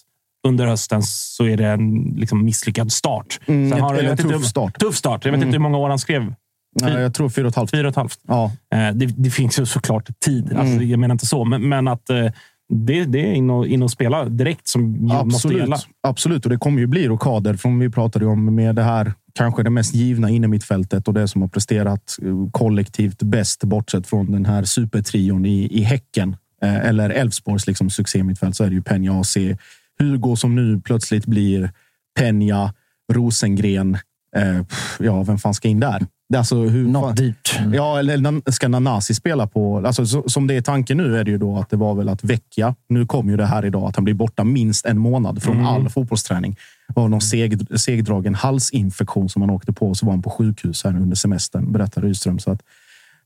under hösten så är det en liksom, misslyckad start. Mm, Sen har- eller en inte tuff hur- start. Tuff start. Jag vet Mm. inte hur många år han skrev. Ja, jag tror fyra och ett halvt. Fyra och ett halvt. Ja. Eh, Det, det finns ju såklart tid. Alltså, Mm. jag menar inte så, men, men att eh, det, det är in och, in och spela direkt som måste Absolut, gälla. absolut. Och det kommer ju bli rockader. Från vi pratade om med det här kanske det mest givna innermittfältet och det som har presterat eh, kollektivt bäst bortsett från den här supertrion i, i Häcken eh, eller Elfsborgs liksom succémittfält så är det ju Peña AC. Hugo som nu plötsligt blir Peña, Rosengren. Eh, ja, vem fan ska in där? Alltså hur, Något dyrt. Ja, eller ska Nanasi spela på... Alltså, så, som det är tanken nu är det ju då att det var väl att Vecchia, nu kom ju det här idag, att han blir borta minst en månad från Mm. all fotbollsträning. Av någon seg, segdragen halsinfektion som han åkte på så var han på sjukhus här under semestern, berättar Rydström. Så att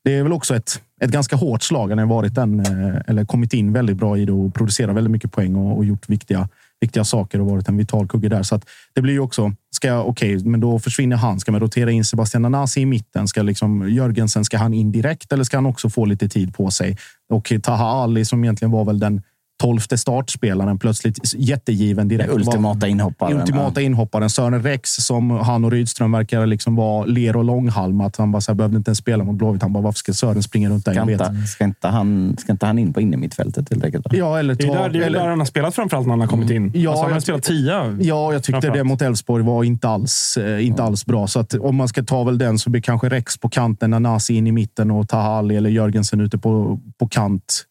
det är väl också ett, ett ganska hårt slag. Han har varit den, eh, eller kommit in väldigt bra i det och producerat väldigt mycket poäng och, och gjort viktiga, viktiga saker och varit en vital kugge där. Så att det blir ju också, ska jag, okej, men då försvinner han. Ska man rotera in Sebastian Anasi i mitten? Ska liksom Jörgensen, ska han in direkt eller ska han också få lite tid på sig? Och Taha Ali som egentligen var väl den tolfte startspelaren plötsligt jättegiven direkt. Den ultimata inhopparen, Ultimata inhopparen. Sören Rex som han och Rydström verkar liksom vara ler och långhalm. Att han bara så här, behövde inte ens spela mot Blåvitt. Han bara, varför ska Sören springa runt där? Ska inte, ska, inte han, ska inte han in på innermittfältet helt enkelt? Ja, eller Det är, ta, där, det är eller, där han har spelat framförallt när han har kommit in. Ja, alltså, han har jag- spelat tia. Ja, jag tyckte det mot Elfsborg var inte alls, eh, inte alls bra. Så att om man ska ta väl den så blir kanske Rex på kanten, Nanasi in i mitten och Tahali eller Jörgensen ute på, på kant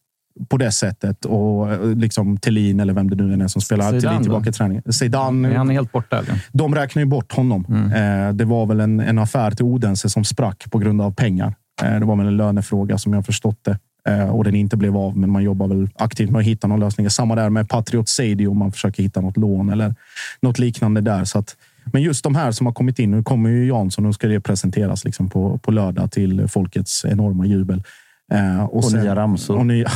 på det sättet. Och eh, liksom Thelin eller vem det nu är som spelar. Zidane Thelin då? tillbaka i träningen. Zidane. Är han helt borta? Eller? De räknar ju bort honom. Eh, det var väl en, en affär till Odense som sprack på grund av pengar. Eh, det var väl en lönefråga som jag förstått det. Och den inte blev av, men man jobbar väl aktivt med att hitta någon lösning. Samma där med Patriot Seidi om man försöker hitta något lån eller något liknande där. Så att, men just de här som har kommit in. Nu kommer ju Jansson och ska det presenteras liksom på, på lördag till folkets enorma jubel. Eh, Och nya ramsor. Och nya,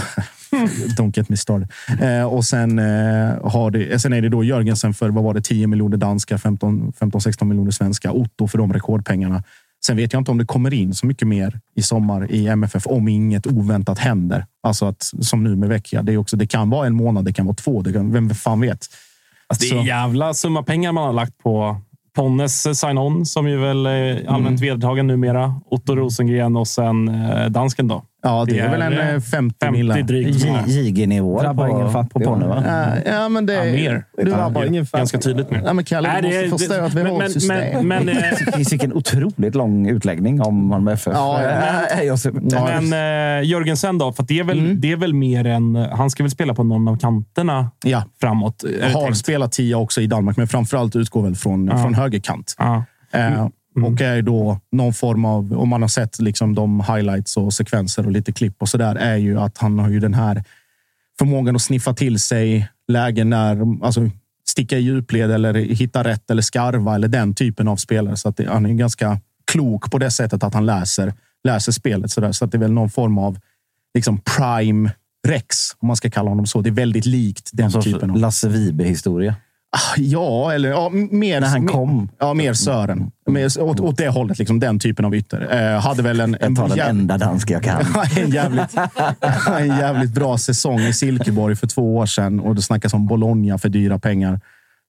<laughs> don't get me started. Eh, och sen, eh, har det, sen är det då Jörgensen för vad var det, 10 miljoner danska, 15-16 miljoner svenska. Otto för de rekordpengarna. Sen vet jag inte om det kommer in så mycket mer i sommar i MFF om inget oväntat händer. Alltså att som nu med Vecchia. Det, är också, det kan vara en månad, det kan vara två. Det kan, vem fan vet? Alltså, det är en jävla summa pengar man har lagt på Ponnes sign-on, som ju väl är allmänt vedertagen numera. Otto Rosengren och sen eh, dansken då. Ja, det är väl en, eh, 50 50 millar. drygt. J- JG-nivåer Drabbar ingen på, fattig, på Ponne, va? Ja, ja, men det... Ja, mer. Du, Drabbar ingen fan. Ganska tydligt mer. Ja, men Kalle, Nej, du det måste förstå att vi men- har ett system. men- men, eh, Det vilken otroligt lång utläggning om Malmö FF. Ja, ja. <laughs> Eh, Ja, Men eh, Jörgensen då? För att det, är väl, det är väl mer än... Han ska väl spela på någon av kanterna Ja. framåt? det har tänkt? spelat tia också i Danmark, men framförallt utgår väl från, Ja. från högerkant. Ja. Eh, Och är då någon form av, om man har sett liksom de highlights och sekvenser och lite klipp och så där, är ju att han har ju den här förmågan att sniffa till sig lägen när, alltså sticka i djupled eller hitta rätt eller skarva eller den typen av spelare. Så att det, han är ganska klok på det sättet att han läser, läser spelet. Så, där. så att det är väl någon form av liksom prime Rex, om man ska kalla honom så. Det är väldigt likt den typen av... Lasse Vibe-historia. Ah, Ja, eller ja, mer När han kom. Ja, mer Sören. Mer, åt, åt det hållet, liksom, den typen av ytter. Eh, hade väl en, Jag tar den enda danska jag kan. <laughs> en, jävligt, <laughs> en jävligt bra säsong i Silkeborg för två år sedan. Och det snackas om Bologna för dyra pengar.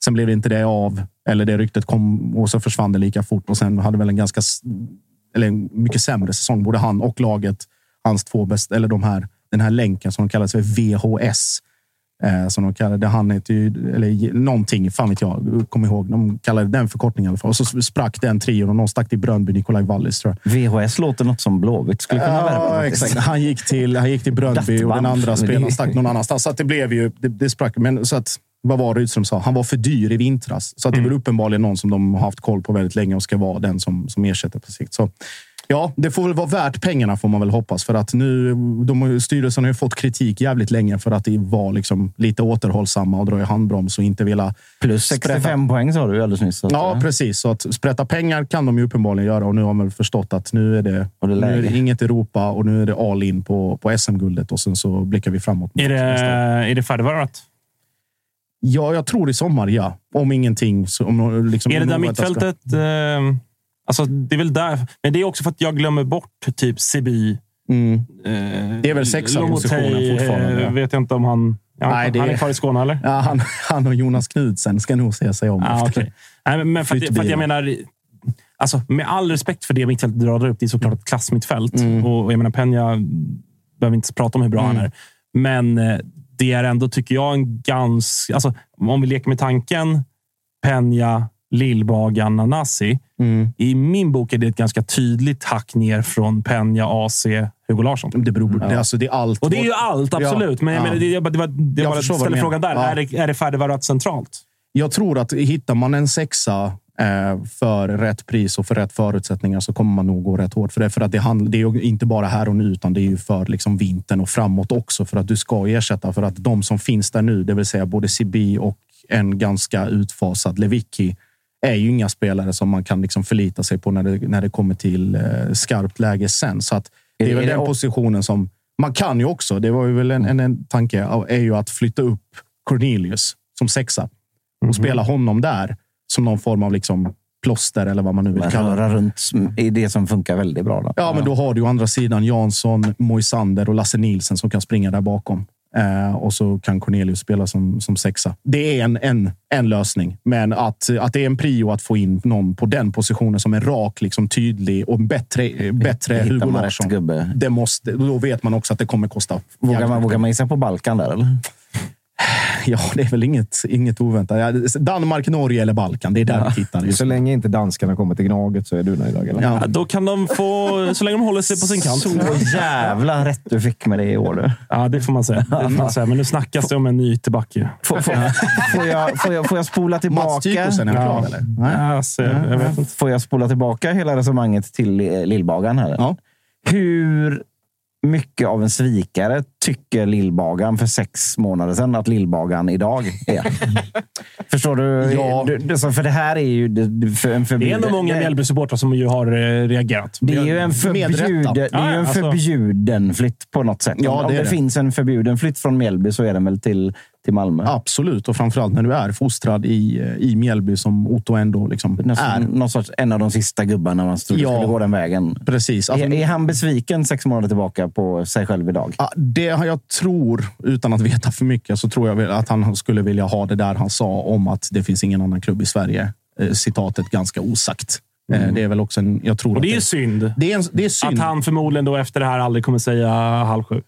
Sen blev det inte det av. Eller det ryktet kom och så försvann det lika fort. Och sen hade väl en ganska eller en mycket sämre säsong. Både han och laget. Hans två bästa, eller de här, den här länken som de kallar för VHS. Eh, som de kallar det. Han heter ju, eller någonting, fan vet jag. Kom ihåg. De kallade den förkortningen i alla fall. Och så sprack den trion och någon stack till Bröndby, Nikolaj Wallis tror jag. VHS låter något som Blåvitt skulle kunna värva. Ja, faktiskt. exakt. Han gick till, han gick till Bröndby och den andra spelaren stack någon annanstans. Så det blev ju, det, det sprack. Men så att, vad var det Rydström sa? Han var för dyr i vintras. Så att det är väl uppenbarligen någon som de har haft koll på väldigt länge och ska vara den som, som ersätter på sikt. Så Ja, det får väl vara värt pengarna får man väl hoppas. För att nu, de, styrelsen har ju fått kritik jävligt länge för att det var liksom lite återhållsamma och dra i handbroms och inte vilja... Plus 65 poäng sa du alldeles nyss. så att- Ja, precis. Så att sprätta pengar kan de ju uppenbarligen göra och nu har man väl förstått att nu är det, det nu är det inget Europa och nu är det all in på, på SM-guldet och sen så blickar vi framåt. Är det, är det färdigvarvat? Ja, jag tror i sommar, ja. Om ingenting. Så, om, liksom, är det där något ska- mittfältet? Eh, alltså, det är väl där. Men det är också för att jag glömmer bort typ Siby. Mm. Eh, Det är väl positionen Lomotey, fortfarande, eh, vet jag inte om han... Ja, Nej, han är kvar i Skåne, eller? Ja, han, han och Jonas Knudsen ska nog se sig om. Ah, efter. okej. Nej, men- för, att, för att jag menar, alltså, med all respekt för det mittfältet du radar upp, det är såklart ett klassmittfält. Och, och jag menar, Peña behöver inte prata om hur bra Mm. han är. Men eh, det är ändå, tycker jag, en ganska... Alltså, om vi leker med tanken Peña, Lillbagan, Nanasi. Mm. I min bok är det ett ganska tydligt hack ner från Peña, AC, Hugo Larsson. Det beror på. Det, alltså, det är allt. Och det är ju allt, absolut. Men jag Ja. menar, det, det var, det Jag vad ställer frågan där. Ja. Är, det, är det färdigvarvat centralt? Jag tror att hittar man en sexa eh, för rätt pris och för rätt förutsättningar så kommer man nog gå rätt hårt. För det, för att det, handl- det är inte bara här och nu, utan det är ju för liksom vintern och framåt också. För att du ska ersätta. För att de som finns där nu, det vill säga både Sibi och en ganska utfasad Lewicki, är ju inga spelare som man kan liksom förlita sig på när det, när det kommer till eh, skarpt läge sen. Så att det är Är väl det- den positionen som man kan ju också. Det var ju väl en, en, en tanke är ju att flytta upp Cornelius som sexa och spela honom där som någon form av liksom plåster eller vad man nu vill kalla det. runt i det som funkar väldigt bra. Då. Ja, men då har du å andra sidan Jansson, Moisander och Lasse Nilsen som kan springa där bakom. Eh, och så kan Cornelius spela som, som sexa. Det är en, en, en lösning, men att, att det är en prio att få in någon på den positionen som är rak, liksom tydlig och bättre, bättre Hittar Hugo Larsson. Det måste, då vet man också att det kommer kosta. Vågar man, vågar man gissa på Balkan där? Eller? <sighs> Ja, det är väl inget, inget oväntat. Ja, Danmark, Norge eller Balkan. Det är där vi tittar. just Så länge inte danskarna kommer till Gnaget så är du nöjd, eller? Ja. Ja, då kan de få, så länge de håller sig på sin kant. Så jävla rätt du fick med det i år. Du. Ja, det får man säga. Det får man säga. Men nu snackas det om en ny ytterbacke. Får, får, får, jag, får, jag, får jag spola Mats tillbaka? Tykosen är Ja. klar, eller? Nej. Alltså, jag vet inte. Får jag spola tillbaka hela resonemanget till Lillbagan? Här? Ja. Hur mycket av en svikare tycker Lillbagan för sex månader sedan att Lillbagan idag är? <laughs> Förstår du? Ja. Du, för det här är ju det- det- för en Det förbjuden... är ändå många Mjällby-supportrar som ju har eh, reagerat. Det är ju en förbjuden, det är en alltså. förbjuden flytt på något sätt. Ja, om om det det, är det. finns en förbjuden flytt från Mjällby så är den väl till, till Malmö. Absolut, och framförallt när du är fostrad i, i Mjällby som Otto ändå liksom Nästan är. någon sorts, en av de sista gubbarna man trodde Ja. skulle gå den vägen. Precis. Alltså, är, är han besviken sex månader tillbaka på sig själv idag? det har jag tror, utan att veta för mycket, så tror jag att han skulle vilja ha det där han sa om att det finns ingen annan klubb i Sverige. Eh, citatet ganska osagt. Eh, Det är väl också en... Jag tror Och att det är ju synd. det är, en, det är synd. Att han förmodligen då efter det här aldrig kommer säga halv sju.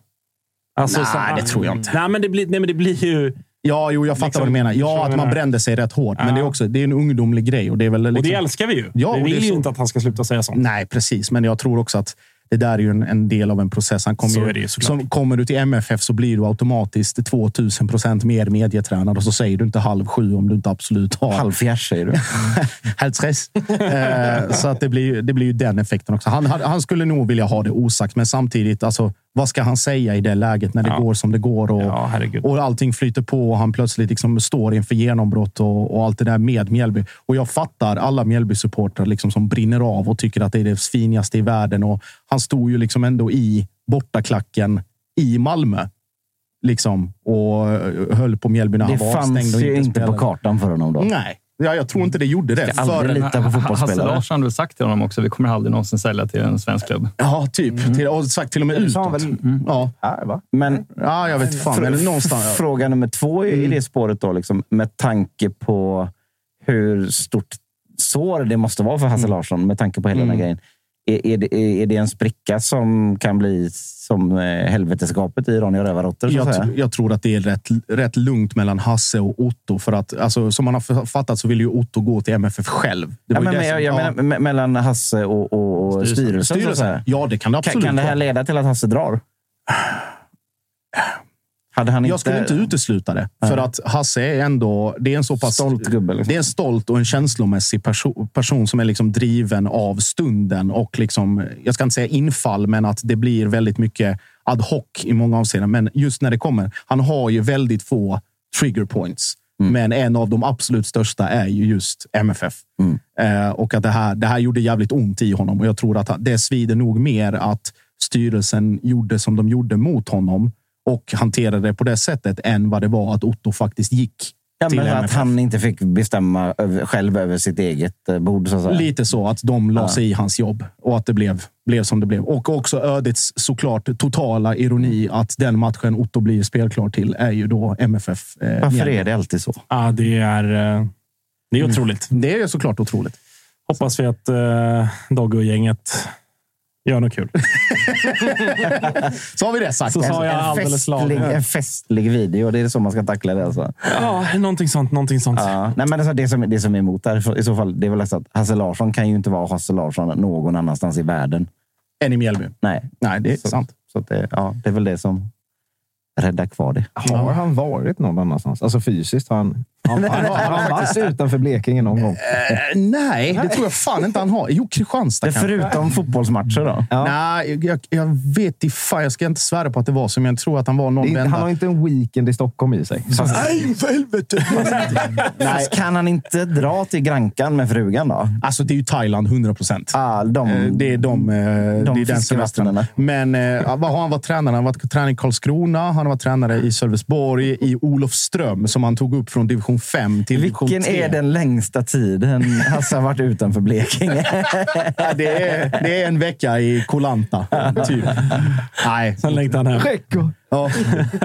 Alltså, Nej, det tror jag inte. Nej, men det blir, nej, men det blir ju... Ja, jo, jag fattar Liksom, vad du menar. Ja, att man brände sig rätt hårt. Men Ja. det är också det är en ungdomlig grej. Och det, är väl Och liksom, det älskar vi ju. Ja, vi och det vill ju inte att han ska sluta säga sånt. Nej, precis. Men jag tror också att det där är ju en, en del av en process. Han kommer Så ju, är det ju som kommer du till MFF så blir du automatiskt 2000 procent mer medietränad och så säger du inte halv sju om du inte absolut har Halvfjärs säger du. <laughs> halv tres. eh, så att det blir, ju- det blir ju den effekten också. Han, han han skulle nog vilja ha det osagt, men samtidigt, alltså, vad ska han säga i det läget när det Ja. går som det går och, Ja, och allting flyter på och han plötsligt liksom står inför genombrott och, och allt det där med Mjällby. Och jag fattar alla Mjällby-supportrar liksom som brinner av och tycker att det är det finaste i världen. Och han stod ju liksom ändå i bortaklacken i Malmö. Liksom, och höll på Mjällby när Det han var avstängd. fanns och ju inte på kartan för honom då. Nej, ja, jag tror inte det gjorde det. Ska aldrig lita på Hasse fotbollsspelare. Larsson har väl sagt till honom också, vi kommer aldrig någonsin sälja till en svensk klubb. Ja, typ. Till, och sagt till och med Det sa han utåt. väl Ja. här, va? Men ja, jag vet fan. Fr- Eller någonstans. f- Fråga nummer två i Mm. det spåret då, liksom, med tanke på hur stort sår det måste vara för Hasse Mm. Larsson, med tanke på hela den här grejen. Är, är, det, är det en spricka som kan bli som eh, helvetesgapet i Ronja Rövardotter? Jag, jag tror att det är rätt, rätt lugnt mellan Hasse och Otto. För att, alltså, som man har fattat så vill ju Otto gå till MFF själv. Ja, men, men, som- jag, jag ja. menar me- mellan Hasse och, och, och Styrelsen. styrelsen. Ja, det kan det Kan, absolut kan det här leda till att Hasse drar? Hade han Jag inte- skulle inte utesluta det. Nej. För att Hasse är ändå... Det är en så pass... Stolt gubbe, liksom. Det är en stolt och en känslomässig perso person som är liksom driven av stunden och liksom, jag ska inte säga infall, men att det blir väldigt mycket ad hoc i många avseenden. Men just när det kommer. Han har ju väldigt få trigger points. Mm. Men en av de absolut största är ju just MFF. Mm. Eh, och att det här, det här gjorde jävligt ont i honom. Och jag tror att det svider nog mer att styrelsen gjorde som de gjorde mot honom och hanterade det på det sättet än vad det var att Otto faktiskt gick Ja, till men att MFF. han inte fick bestämma över, själv över sitt eget eh, bord. Så att säga. Lite så att de la Ja. sig i hans jobb och att det blev, blev som det blev. Och också ödets såklart totala ironi att den matchen Otto blir spelklar till är ju då MFF. Eh, Varför Mjällby. är det alltid så? Ja, det är, eh, det är otroligt. Det är såklart otroligt. Hoppas vi att uh, Dogge och gänget gör något kul. <laughs> Så har vi det sagt. Så sa jag en, alldeles festlig, en festlig video. Det är så man ska tackla det. Alltså. Ja, någonting sånt. Någonting sånt. Ja. Nej, men alltså, det, som, det som är emot där, i så fall, det är väl alltså att Hasse Larsson kan ju inte vara Hasse Larsson någon annanstans i världen. Än i Mjällby. Nej, Nej, det är så, sant. Så att det, ja, det är väl det som räddar kvar det. Har han varit någon annanstans? Alltså fysiskt? Har han, han, han, har han varit <laughs> utanför Blekinge någon gång? Eh, nej, det tror jag fan inte han har. Jo, Kristianstad Det kanske. förutom fotbollsmatcher då? Nej, jag, jag vet inte. Fan, jag ska inte svära på att det var så, men jag tror att han var någon vända. han har inte en weekend i Stockholm i sig. Nej, för helvete! <laughs> Nej. Kan han inte dra till Grankan med frugan då? Alltså, det är ju Thailand, 100 procent. Ah, de, Det är de, eh, det är den semestern. Men eh, vad har han varit tränare? Han har varit tränare i Karlskrona, han har varit tränare i Sölvesborg, i Olofström som han tog upp från division 5 till division 3. Vilken är den längsta tiden Hasse har varit utanför Blekinge? <laughs> Ja, det, är, det är en vecka i Kolanta, typ. Nej. Sen längtar han hem. Räcker. Ja.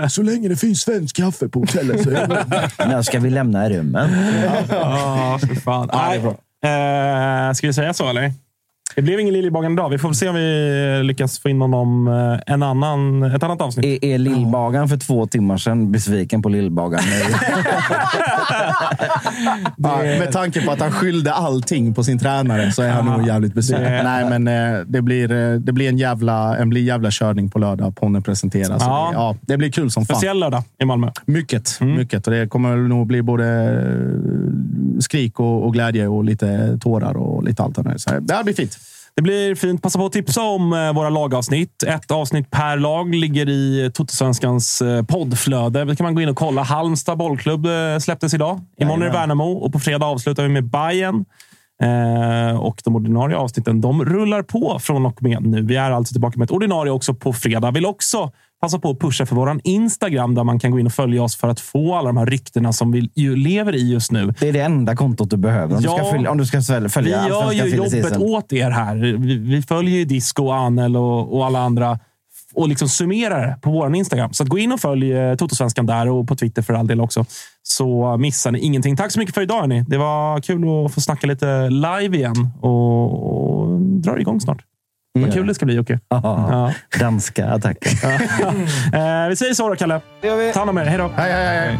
Så länge det finns svensk kaffe på hotellet så är det När ska vi lämna rummen? Ja, för fan. Nej. Eh, ska vi säga så, eller? Det blev ingen Liljebagan idag. Vi får se om vi lyckas få in honom eh, en annan, ett annat avsnitt. Är, är Lillbagan för två timmar sedan besviken på Lillbagan? <laughs> <laughs> Ja, med tanke på att han skyllde allting på sin tränare så är han nog jävligt besviken. Det- Nej, men eh, det blir, eh, det blir en jävla, en blir jävla körning på lördag. Ponne presenteras. Ja. Det, ja, det blir kul som fan. Speciell lördag i Malmö. Mycket, Mm. mycket. Och det kommer nog bli både eh, skrik och, och glädje och lite tårar och lite allt. där. Så det här blir fint. Det blir fint. Passa på att tipsa om eh, våra lagavsnitt. Ett avsnitt per lag ligger i Totosvenskans eh, poddflöde. Det kan man gå in och kolla. Halmstad bollklubb eh, släpptes idag. Imorgon är det Värnamo och på fredag avslutar vi med Bayern. Eh, och de ordinarie avsnitten de rullar på från och med nu. Vi är alltså tillbaka med ett ordinarie också på fredag. Vill också passa på att pusha för våran Instagram där man kan gå in och följa oss för att få alla de här ryktena som vi ju lever i just nu. Det är det enda kontot du behöver om, du, Ja. ska följa, om du ska följa Vi gör ju jobbet åt er här. Vi, vi följer ju Disco, Anel och, och alla andra och liksom summerar det på vår Instagram. Så att gå in och följ eh, Totosvenskan där och på Twitter för all del också. Så missar ni ingenting. Tack så mycket för idag. Hörni. Det var kul att få snacka lite live igen och, och drar igång snart. Vad kul det ska bli, Jocke. Ja, Danska attacken. <laughs> Eh, vi säger så då, Kalle. Ta hand om er. Hej då. Hej, hej, hej.